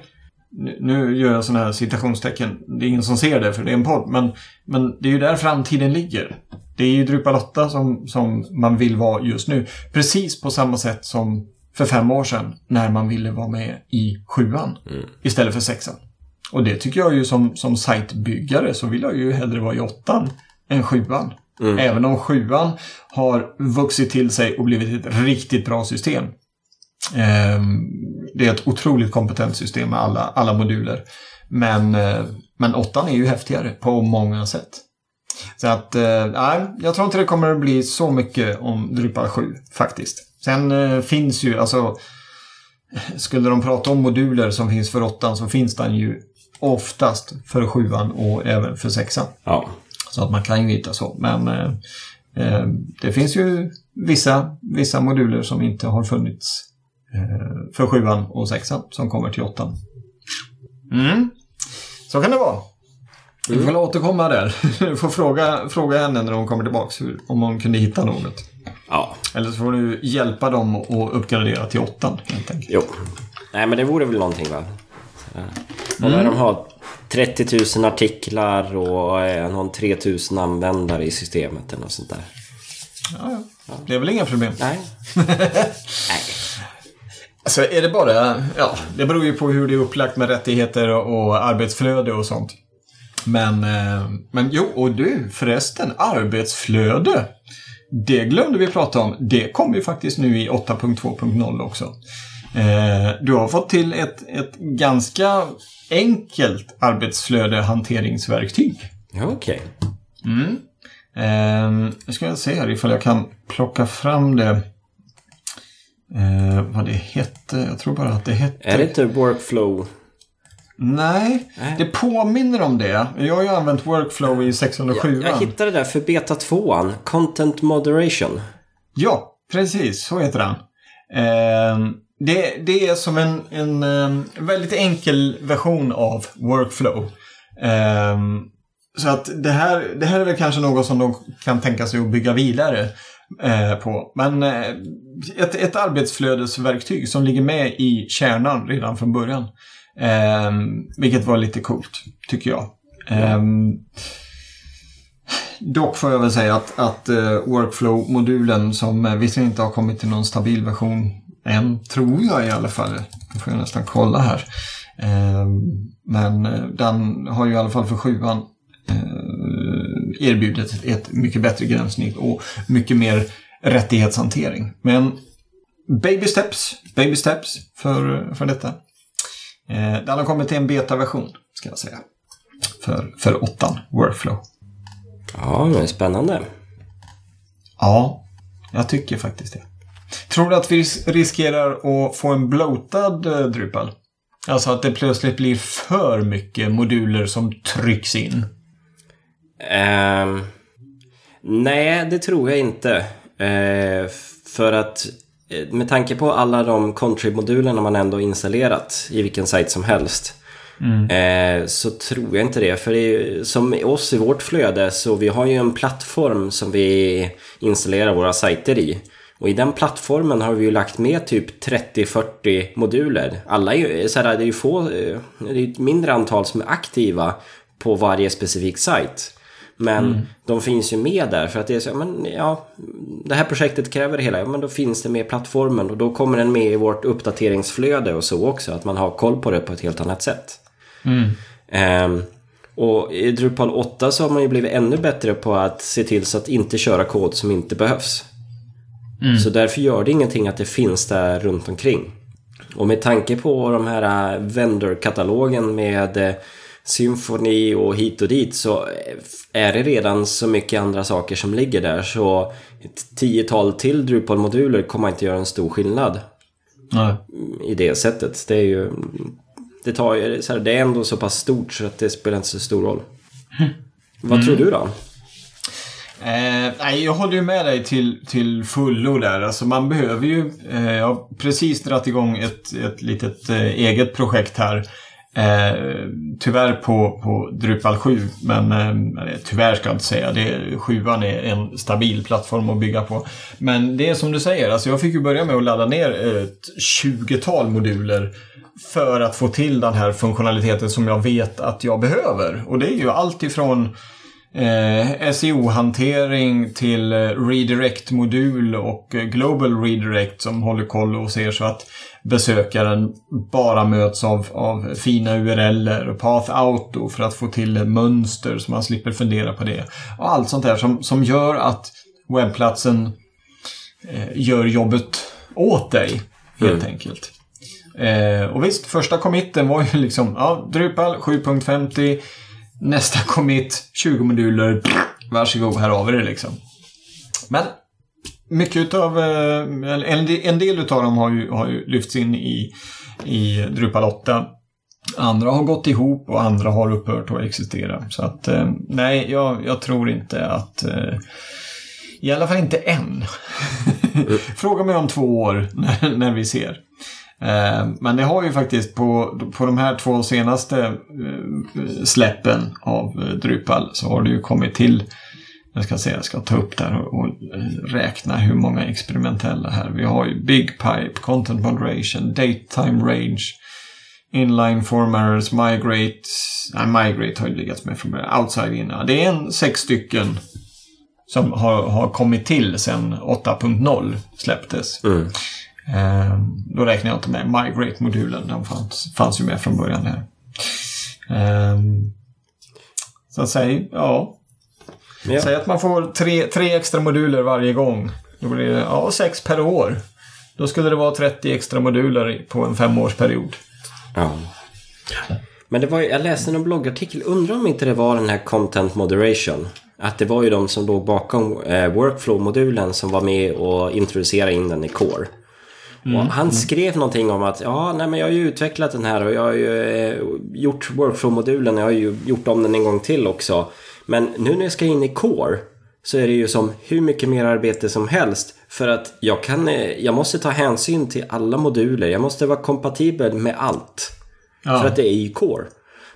nu- gör jag sådana här citationstecken. Det är ingen som ser det för det är en podd. Men, men det är ju där framtiden ligger. Det är ju Drupal 8 som, som man vill vara just nu. Precis på samma sätt som för fem år sedan när man ville vara med i sjuan istället för sexan. Och det tycker jag ju som, som sajtbyggare så vill jag ju hellre vara i åttan än sjuan. Även om sjuan har vuxit till sig och blivit ett riktigt bra system. Ehm, Det är ett otroligt kompetent system med alla, alla moduler. Men, eh, men åttan är ju häftigare på många sätt. Så att, eh, nej, jag tror inte det kommer att bli så mycket om Drupal 7 faktiskt. Sen eh, finns ju, alltså, skulle de prata om moduler som finns för åttan så finns den ju oftast för sjuan och även för sexan. Ja. Så att man kan ju hitta så. Men eh, eh, det finns ju vissa, vissa moduler som inte har funnits eh, för sjuan och sexan som kommer till åttan. Mm. Så kan det vara. Du får återkomma där. Du får fråga, fråga henne när hon kommer tillbaka hur, om hon kunde hitta något. Ja. Eller så får du hjälpa dem att uppgradera till åttan helt enkelt. Jo. Nej men det vore väl någonting va? Och när de har 30 000 artiklar och eh, någon 3 000 användare i systemet eller något sånt där. Ja, ja. Det är väl inga problem. Nej. Nej. Alltså är det bara, ja, det beror ju på hur det är upplagt med rättigheter och, och arbetsflöde och sånt. Men, eh, men jo, och du förresten, arbetsflöde. Det glömde vi prata om. Det kommer ju faktiskt nu i 8.2.0 också. Eh, du har fått till ett, ett ganska enkelt arbetsflöde hanteringsverktyg. Ja, okej. Eh, nu ska jag se här ifall jag kan plocka fram det. Eh, vad det hette. Jag tror bara att det hette... Är det inte Workflow? Nej, Nej. det påminner om det. Jag har ju använt Workflow i 607. Jag hittade det där för beta 2 Content Moderation. Ja, precis. Så heter den. Eh, det, det är som en, en ehm, väldigt enkel version av Workflow. Um, så att det här, det här är väl kanske något som de kan tänka sig att bygga vidare eh, på. Men eh, ett, ett arbetsflödesverktyg som ligger med i kärnan redan från början. Eh, vilket var lite coolt, tycker jag. Eh, Dock får jag väl säga att, att eh, Workflow-modulen som eh, visserligen inte har kommit till någon stabil version än, tror jag i alla fall. Det får jag nästan kolla här. Men eh, den har ju i alla fall för sjuan eh, erbjudit ett, ett mycket bättre gränssnitt och mycket mer rättighetshantering. Men baby steps, baby steps för, för detta. Eh, den har kommit till en betaversion, ska jag säga. För, för åttan, Workflow. Ja, men spännande. Ja, jag tycker faktiskt det. Tror du att vi ris- riskerar att få en bloatad eh, Drupal? Alltså att det plötsligt blir för mycket moduler som trycks in. Ehm, nej, det tror jag inte. Eh, för att eh, med tanke på alla de contrib-modulerna man ändå installerat i vilken sajt som helst. Eh, så tror jag inte det. För det är, som oss i vårt flöde så vi har ju en plattform som vi installerar våra sajter i. Och i den plattformen har vi ju lagt med typ 30-40 moduler. Alla är ju, så här, det är ju få, eh, det är ett mindre antal som är aktiva på varje specifik sajt. Men de finns ju med där för att det är så, ja, men ja, det här projektet kräver det hela, ja, men då finns det med i plattformen och då kommer den med i vårt uppdateringsflöde och så också, att man har koll på det på ett helt annat sätt. Ehm, och i Drupal 8 så har man ju blivit ännu bättre på att se till så att inte köra kod som inte behövs. Så därför gör det ingenting att det finns där runt omkring. Och med tanke på de här äh, vendor-katalogen med äh, Symfony och hit och dit så är det redan så mycket andra saker som ligger där så ett tiotal till Drupal-moduler kommer inte göra en stor skillnad Nej. i det sättet. Det är ju... Det, tar, det är ändå så pass stort så att det spelar inte så stor roll. Vad tror du då? Eh, nej, jag håller ju med dig till, till fullo där. Alltså man behöver ju... Eh, jag har precis dragit igång ett, ett litet eh, eget projekt här. Eh, tyvärr på, på Drupal 7, men eh, tyvärr ska jag inte säga. Det, 7 är en stabil plattform att bygga på. Men det är som du säger, alltså jag fick ju börja med att ladda ner ett 20-tal moduler för att få till den här funktionaliteten som jag vet att jag behöver. Och det är ju allt ifrån eh, SEO-hantering till eh, redirect-modul och eh, Global Redirect som håller koll och ser så att besökaren bara möts av, av fina URLer och Path Auto för att få till mönster så man slipper fundera på det. Och allt sånt där som, som gör att webbplatsen eh, gör jobbet åt dig helt mm. enkelt. Eh, och visst, första committen var ju liksom ja, Drupal 7.50 Nästa commit, 20 moduler. Varsågod, här har vi det liksom. Men mycket utav, eh, en, en del utav dem har ju, har ju lyfts in i, i Drupal 8. Andra har gått ihop och andra har upphört att existera. Så att eh, nej, jag, jag tror inte att eh, i alla fall inte än. Fråga mig om två år när, när vi ser. Eh, men det har ju faktiskt på, på de här två senaste eh, släppen av eh, Drupal så har det ju kommit till jag ska se, jag ska ta upp där och, räkna hur många experimentella här. Vi har ju Big Pipe, Content Moderation, Datetime Range, Inline Formatters, Migrate. Nej, Migrate har ju legat med från början. Outside in. Det är en sex stycken som har, har kommit till sedan 8.0 släpptes. Mm. Eh, då räknar jag inte med Migrate-modulen. Den fanns, fanns ju med från början här. Eh, så säga, ja. ja. Säg att man får tre, tre extra moduler varje gång. Då blir det ja, sex per år. Då skulle det vara 30 extra moduler på en femårsperiod. Ja. Men det var, jag läste en bloggartikel, undrar om inte det var den här Content Moderation. Att det var ju de som låg bakom eh, Workflow-modulen som var med och introducerade in den i Core. Mm. han skrev någonting om att ja, nej, men jag har ju utvecklat den här och jag har ju eh, gjort workflow-modulen. Jag har ju gjort om den en gång till också. Men nu när jag ska in i Core så är det ju som hur mycket mer arbete som helst. För att jag, kan, eh, jag måste ta hänsyn till alla moduler. Jag måste vara kompatibel med allt. Ja. För att det är i Core.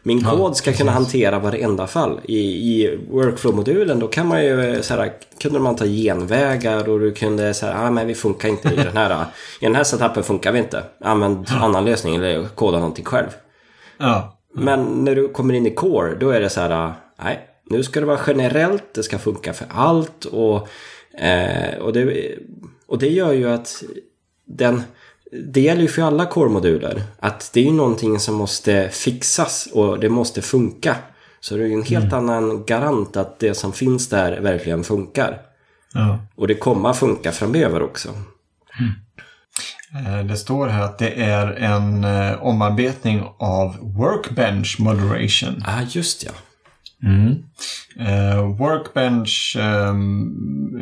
Min ja, kod ska precis. kunna hantera varenda fall. I, i Workflow-modulen då kan man ju så här, kunde man ta genvägar och du kunde säga ah, men vi funkar inte i den här. I den här setupen funkar vi inte. Använd ja. annan lösning eller koda någonting själv. Ja. Men när du kommer in i Core då är det så här, nej, nu ska det vara generellt, det ska funka för allt och, eh, och, det, och det gör ju att den det gäller ju för alla core-moduler. Att det är ju någonting som måste fixas och det måste funka. Så det är ju en helt mm. annan garant att det som finns där verkligen funkar. Ja. Och det kommer att funka framöver också. Mm. Det står här att det är en eh, omarbetning av Workbench Moderation. Ja, ah, just ja. Mm. Uh, workbench um,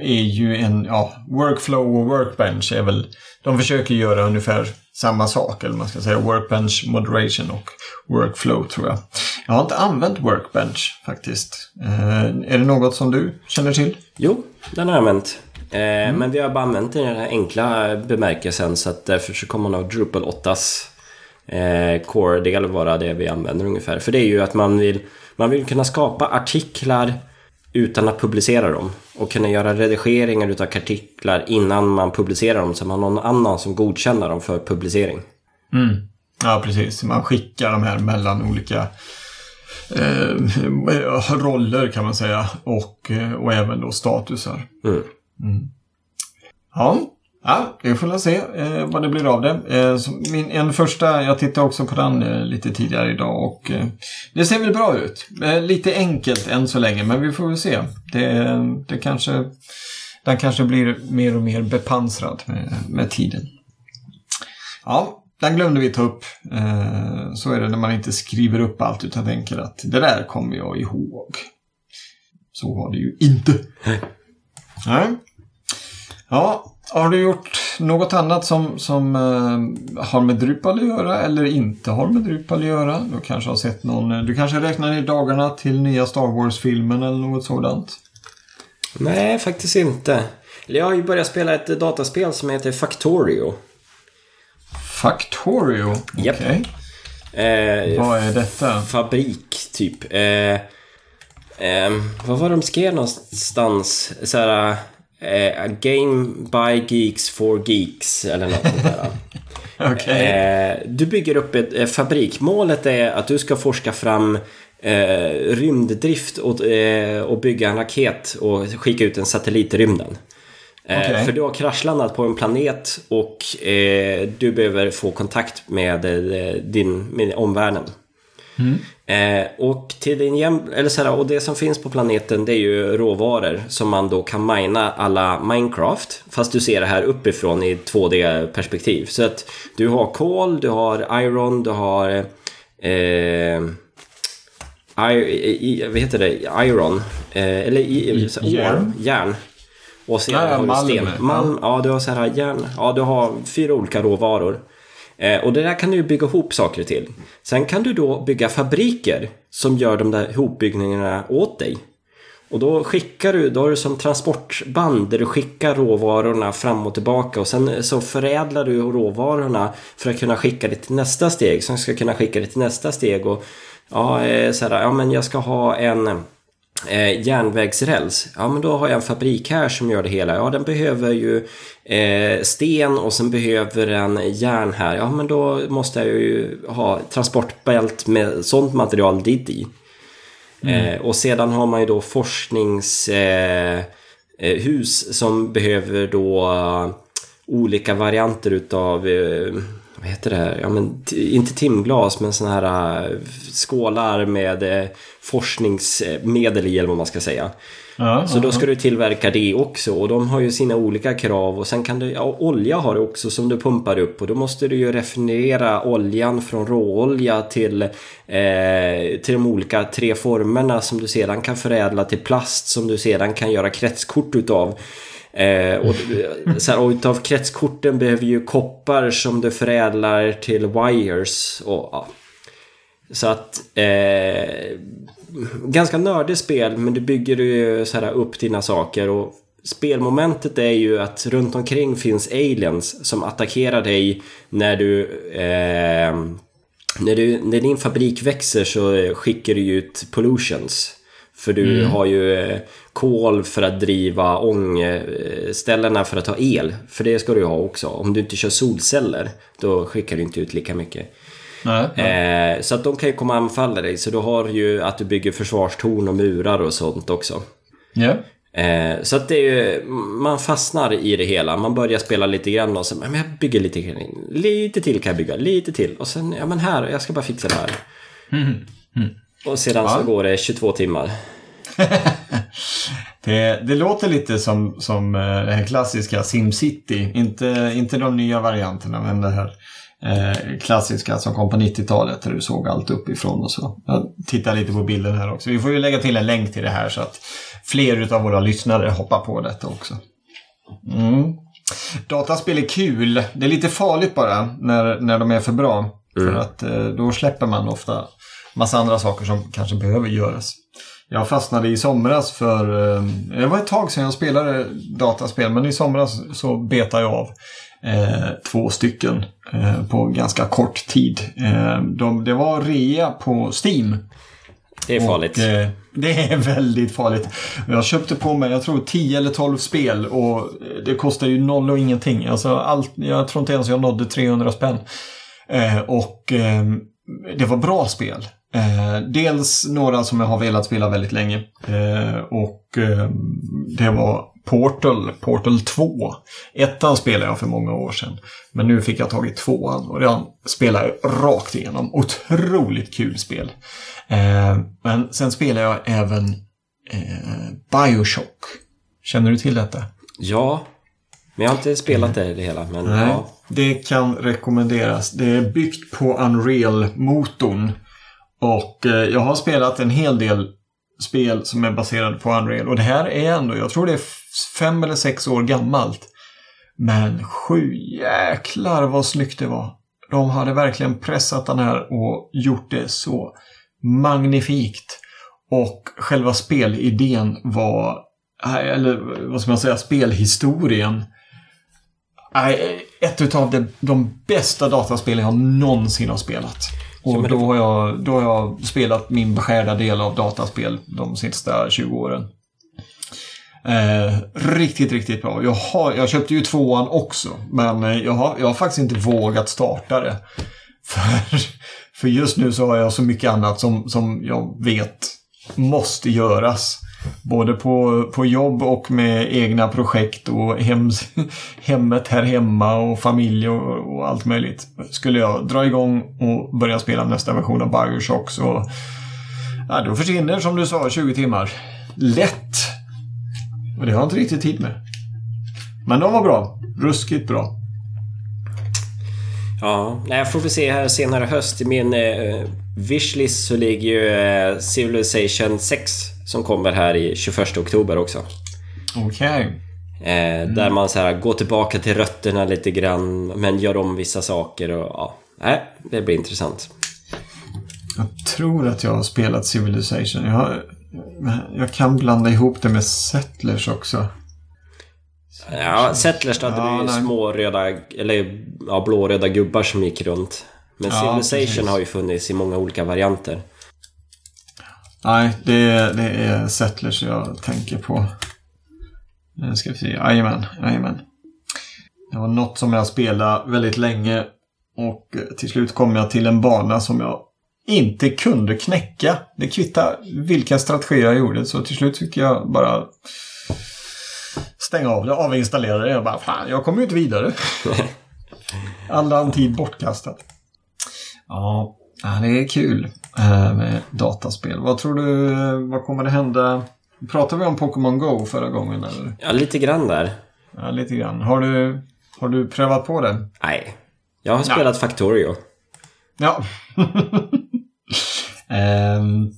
är ju en, ja, workflow och workbench är väl, de försöker göra ungefär samma sak, eller man ska säga workbench moderation och workflow tror jag. Jag har inte använt workbench faktiskt. Uh, är det något som du känner till? Jo, den har jag använt. Uh, mm. Men vi har bara använt den i den här enkla bemärkelsen så att därför så kommer nog Drupal 8s core-del vara det vi använder ungefär. För det är ju att man vill man vill kunna skapa artiklar utan att publicera dem och kunna göra redigeringar utav artiklar innan man publicerar dem så man har någon annan som godkänner dem för publicering. Mm. Ja, precis. Man skickar de här mellan olika eh, roller kan man säga och, eh, och även då statusar. Mm. Mm. Ja, Ja, vi får se eh, vad det blir av det. Eh, min, en första, jag tittade också på den eh, lite tidigare idag och eh, det ser väl bra ut. Eh, lite enkelt än så länge, men vi får väl se. Det, det kanske, den kanske blir mer och mer bepansrad med, med tiden. Ja, den glömde vi ta upp. Eh, så är det när man inte skriver upp allt utan tänker att det där kommer jag ihåg. Så var det ju inte. Nej. Ja, har du gjort något annat som, som uh, har med Drupal att göra eller inte har med Drupal att göra? Du kanske har sett någon, eh, du kanske räknar ner dagarna till nya Star Wars-filmen eller något sådant? Nej, faktiskt inte. Jag har ju börjat spela ett dataspel som heter Factorio. Factorio? Okej. Okay. Eh, Vad är detta? Fabrik, typ. Eh, eh, vad var de skrev någonstans? Såhär... Eh, a game by geeks for geeks, eller något sånt där. Okej. Eh, du bygger upp ett eh, fabrik. Målet är att du ska forska fram eh, rymddrift och, eh, och bygga en raket och skicka ut en satellit i rymden. Eh, Okej. För du har kraschlandat på en planet och eh, du behöver få kontakt med din med omvärlden. Eh, och, till din jäm, eller så här, och det som finns på planeten det är ju råvaror som man då kan mina alla Minecraft. Fast du ser det här uppifrån i 2D-perspektiv. Så att du har kol, du har iron, du har... Eh, I, vad heter det? Iron. Eh, eller i, så, järn. Järn. Och sedan Ja, ja, har du sten. Malm, ja du har så här järn. Ja, du har fyra olika råvaror. Eh, och det där kan du ju bygga ihop saker till. Sen kan du då bygga fabriker som gör de där ihopbyggningarna åt dig. Och då skickar du, då har du som transportband där du skickar råvarorna fram och tillbaka och sen eh, så förädlar du råvarorna för att kunna skicka det till nästa steg. Som ska kunna skicka det till nästa steg och ja, eh, så här, ja men jag ska ha en eh, järnvägsräls. Ja men då har jag en fabrik här som gör det hela. Ja den behöver ju eh, sten och sen behöver den järn här. Ja men då måste jag ju ha transportbält med sånt material dit i. Eh, och sedan har man ju då forskningshus eh, eh, som behöver då eh, olika varianter utav eh, vad heter det? Ja, men, inte timglas men såna här skålar med forskningsmedel i eller vad man ska säga. Ja, Så ja, då ska du tillverka det också och de har ju sina olika krav och sen kan du, ja olja har du också som du pumpar upp och då måste du ju raffinera oljan från råolja till, eh, till de olika tre formerna som du sedan kan förädla till plast som du sedan kan göra kretskort utav. Eh, och, så här, och utav kretskorten behöver ju koppar som du förädlar till wires och. Så att eh, ganska nördigt spel men du bygger ju så här upp dina saker och spelmomentet är ju att runt omkring finns aliens som attackerar dig när du eh, när, du, när din fabrik växer så skickar du ut pollutions. För du har ju eh, kol för att driva ångställena för att ha el. För det ska du ju ha också. Om du inte kör solceller då skickar du inte ut lika mycket. Nej, nej. Eh, så att de kan ju komma och anfalla dig. Så du har ju att du bygger försvarstorn och murar och sånt också. Ja. Eh, så att det är ju, man fastnar i det hela. Man börjar spela lite grann och sen, men jag bygger lite grann. Lite till kan jag bygga, lite till. Och sen, ja men här, jag ska bara fixa det här. Och sedan Ja. så går det 22 timmar. Det, det låter lite som, som eh, det här klassiska SimCity. Inte, inte de nya varianterna, men det här eh, klassiska som kom på 90-talet där du såg allt uppifrån och så. Jag tittar lite på bilden här också. Vi får ju lägga till en länk till det här så att fler av våra lyssnare hoppar på detta också. Mm. Dataspel är kul. Det är lite farligt bara när, när de är för bra. För att eh, då släpper man ofta massa andra saker som kanske behöver göras. Jag fastnade i somras för, eh, det var ett tag sedan jag spelade dataspel, men i somras så betade jag av eh, två stycken eh, på ganska kort tid. Eh, de, det var rea på Steam. Det är farligt. Och, eh, det är väldigt farligt. Jag köpte på mig, jag tror 10 eller 12 spel och det kostar ju noll och ingenting. Alltså allt, jag tror inte ens jag nådde 300 spänn. Eh, och eh, det var bra spel. Eh, dels några som jag har velat spela väldigt länge. Eh, och eh, det var Portal, Portal 2. Ettan spelade jag för många år sedan. Men nu fick jag tag i tvåan och den spelar jag rakt igenom. Otroligt kul spel. Eh, men sen spelar jag även eh, Bioshock. Känner du till detta? Ja, men jag har inte spelat det, det hela. Men Nej. ja. Det kan rekommenderas. Det är byggt på Unreal-motorn. Och eh, jag har spelat en hel del spel som är baserade på Unreal. Och det här är ändå, jag tror det är fem eller sex år gammalt. Men sju jäklar vad snyggt det var. De hade verkligen pressat den här och gjort det så magnifikt. Och själva spelidén var, eller vad ska man säga, spelhistorien. Ett utav de, de bästa dataspelen jag någonsin har spelat. Och då, har jag, då har jag spelat min beskärda del av dataspel de sista 20 åren. Eh, riktigt, riktigt bra. Jag, har, jag köpte ju tvåan också, men eh, jag har, jag har faktiskt inte vågat starta det. För, för just nu så har jag så mycket annat som, som jag vet måste göras. Både på, på jobb och med egna projekt och hem, hemmet här hemma och familj och, och, allt möjligt. Skulle jag dra igång och börja spela nästa version av Bioshock så ja, då försvinner som du sa 20 timmar. Lätt! Och det har jag inte riktigt tid med. Men de var bra. Ruskigt bra. Ja, jag får vi se här senare höst. I min eh, wishlist så ligger ju eh, Civilization 6 som kommer här i 21 oktober också. Okej. Okay. Eh, mm. Där man så här, går tillbaka till rötterna lite grann men gör om vissa saker och ja. Nej, det blir intressant. Jag tror att jag har spelat Civilization. Jag, har, jag kan blanda ihop det med Settlers också. Ja, Settlers hade ja, ju små röda, eller ja, blåröda gubbar som gick runt. Men ja, Civilization precis. har ju funnits i många olika varianter. Nej, det är, det är Settlers jag tänker på. Nu ska vi se. Jajamän, jajamän. Det var något som jag spelade väldigt länge och till slut kom jag till en bana som jag inte kunde knäcka. Det kvittar vilka strategier jag gjorde så till slut fick jag bara stänga av det, avinstallera det. Jag bara, fan, jag kommer ju inte vidare. All tid bortkastad. Ja, det är kul eh, med dataspel. Vad tror du, vad kommer det hända? Pratade vi om Pokémon Go förra gången eller? Ja, lite grann där. Ja, lite grann. Har du, har du prövat på det? Nej. Jag har spelat ja. Factorio. Ja. Ehm,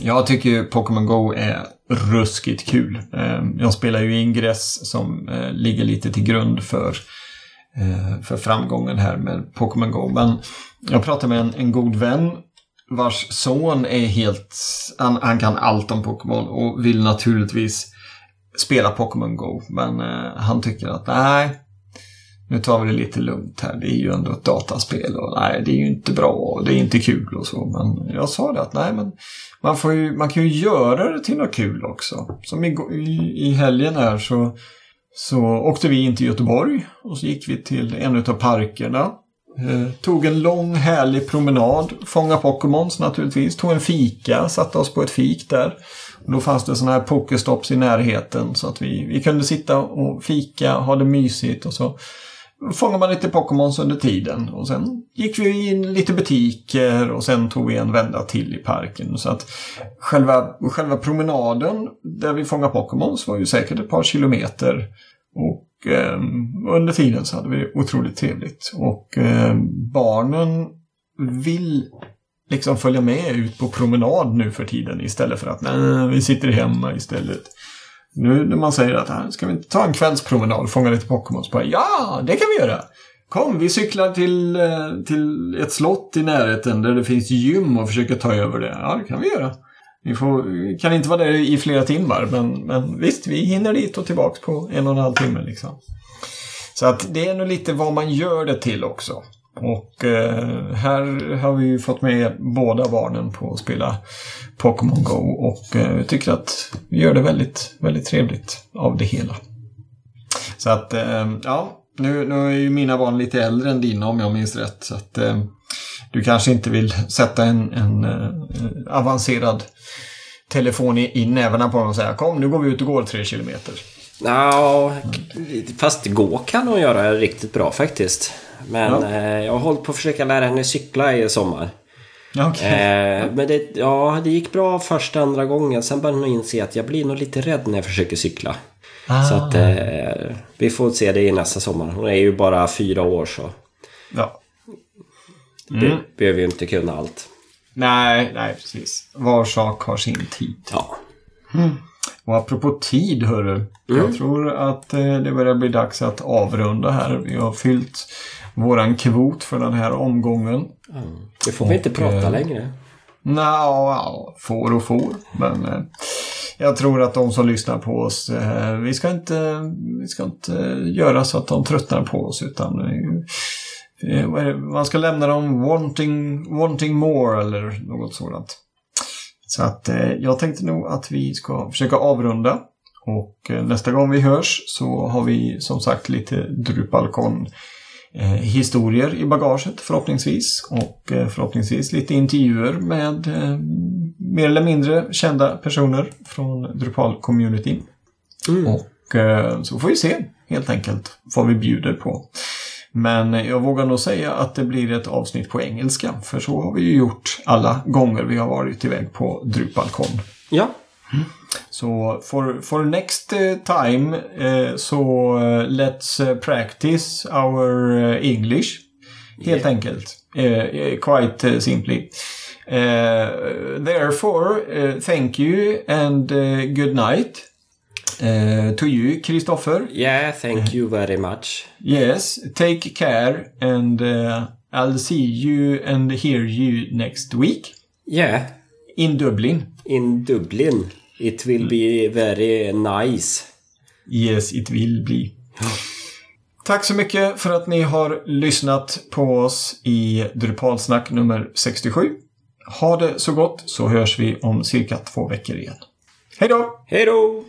jag tycker ju Pokémon Go är ruskigt kul. Ehm, jag spelar ju Ingress som eh, ligger lite till grund för, eh, för framgången här med Pokémon Go. Men jag pratade med en, en god vän vars son är helt... Han, han kan allt om Pokémon och vill naturligtvis spela Pokémon Go. Men eh, han tycker att nej, nu tar vi det lite lugnt här. Det är ju ändå ett dataspel och nej, det är ju inte bra och det är inte kul och så. Men jag sa det att nej, men man, får ju, man kan ju göra det till något kul också. Som i, i, helgen här så, så åkte vi in till Göteborg och så gick vi till en av parkerna. Eh, tog en lång härlig promenad, fångade Pokémons naturligtvis, tog en fika, satte oss på ett fik där. Och då fanns det sådana här Pokestops i närheten så att vi, vi kunde sitta och fika, ha det mysigt och så fångade man lite Pokémons under tiden. Och sen gick vi in lite butiker och sen tog vi en vända till i parken. Så att själva, själva promenaden där vi fångade Pokémons var ju säkert ett par kilometer. Och eh, under tiden så hade vi otroligt trevligt. Och eh, barnen vill liksom följa med ut på promenad nu för tiden istället för att nej, vi sitter hemma istället. Nu när man säger att ah, ska vi inte ta en kvällspromenad och fånga lite Pokémon? Bara, ja, det kan vi göra! Kom, vi cyklar till, eh, till ett slott i närheten där det finns gym och försöker ta över det. Ja, det kan vi göra. Vi, får, vi kan inte vara där i flera timmar, men, men visst, vi hinner dit och tillbaks på en och en halv timme. Liksom. Så att det är nog lite vad man gör det till också. Och eh, här har vi fått med båda barnen på att spela Pokémon Go och eh, tycker att vi gör det väldigt, väldigt trevligt av det hela. Så att, eh, ja, nu, nu är ju mina barn lite äldre än dina om jag minns rätt. Så att eh, du kanske inte vill sätta en, en eh, avancerad telefon i, i nävarna på dem och säga kom nu går vi ut och går tre kilometer. Ja, fast gå kan hon göra riktigt bra faktiskt. Men ja. eh, jag har hållit på att försöka lära henne cykla i sommar. Okay. Eh, men det, ja, det gick bra första andra gången. Sen började hon inse att jag blir nog lite rädd när jag försöker cykla. Ah. Så att eh, vi får se det i nästa sommar. Hon är ju bara fyra år så. Ja. Mm. Be behöver ju inte kunna allt. Nej, nej precis. Var sak har sin tid. Ja. Mm. Och apropå tid hörru. Mm. Jag tror att eh, det börjar bli dags att avrunda här. Vi har fyllt våran kvot för den här omgången. Mm. Det får vi inte prata eh, längre. Nja, får och får. Men eh, jag tror att de som lyssnar på oss, eh, vi, ska inte, vi ska inte göra så att de tröttnar på oss. Utan man ska lämna dem wanting, wanting more eller något sådant. Så att eh, jag tänkte nog att vi ska försöka avrunda. Och eh, nästa gång vi hörs så har vi som sagt lite Drupalcon eh, historier i bagaget förhoppningsvis. Och förhoppningsvis lite intervjuer med mer eller mindre kända personer från Drupal-communityn. Mm. Och så får vi se helt enkelt vad vi bjuder på. Men jag vågar nog säga att det blir ett avsnitt på engelska. För så har vi ju gjort alla gånger vi har varit iväg på Drupalcon. Ja, Så for, for next eh, time uh, so uh, let's practice our English. Helt enkelt. Uh, uh, quite simply. Uh, therefore, uh, thank you and uh, good night. Uh, to you, Christopher. yeah, thank you very much. Yes, take care and uh, I'll see you and hear you next week Yeah, in Dublin. in Dublin. It will be very nice. Yes, it will be. Tack så mycket för att ni har lyssnat på oss i Drupalsnack nummer 67. Ha det så gott så hörs vi om cirka två veckor igen. Hej då! Hej då!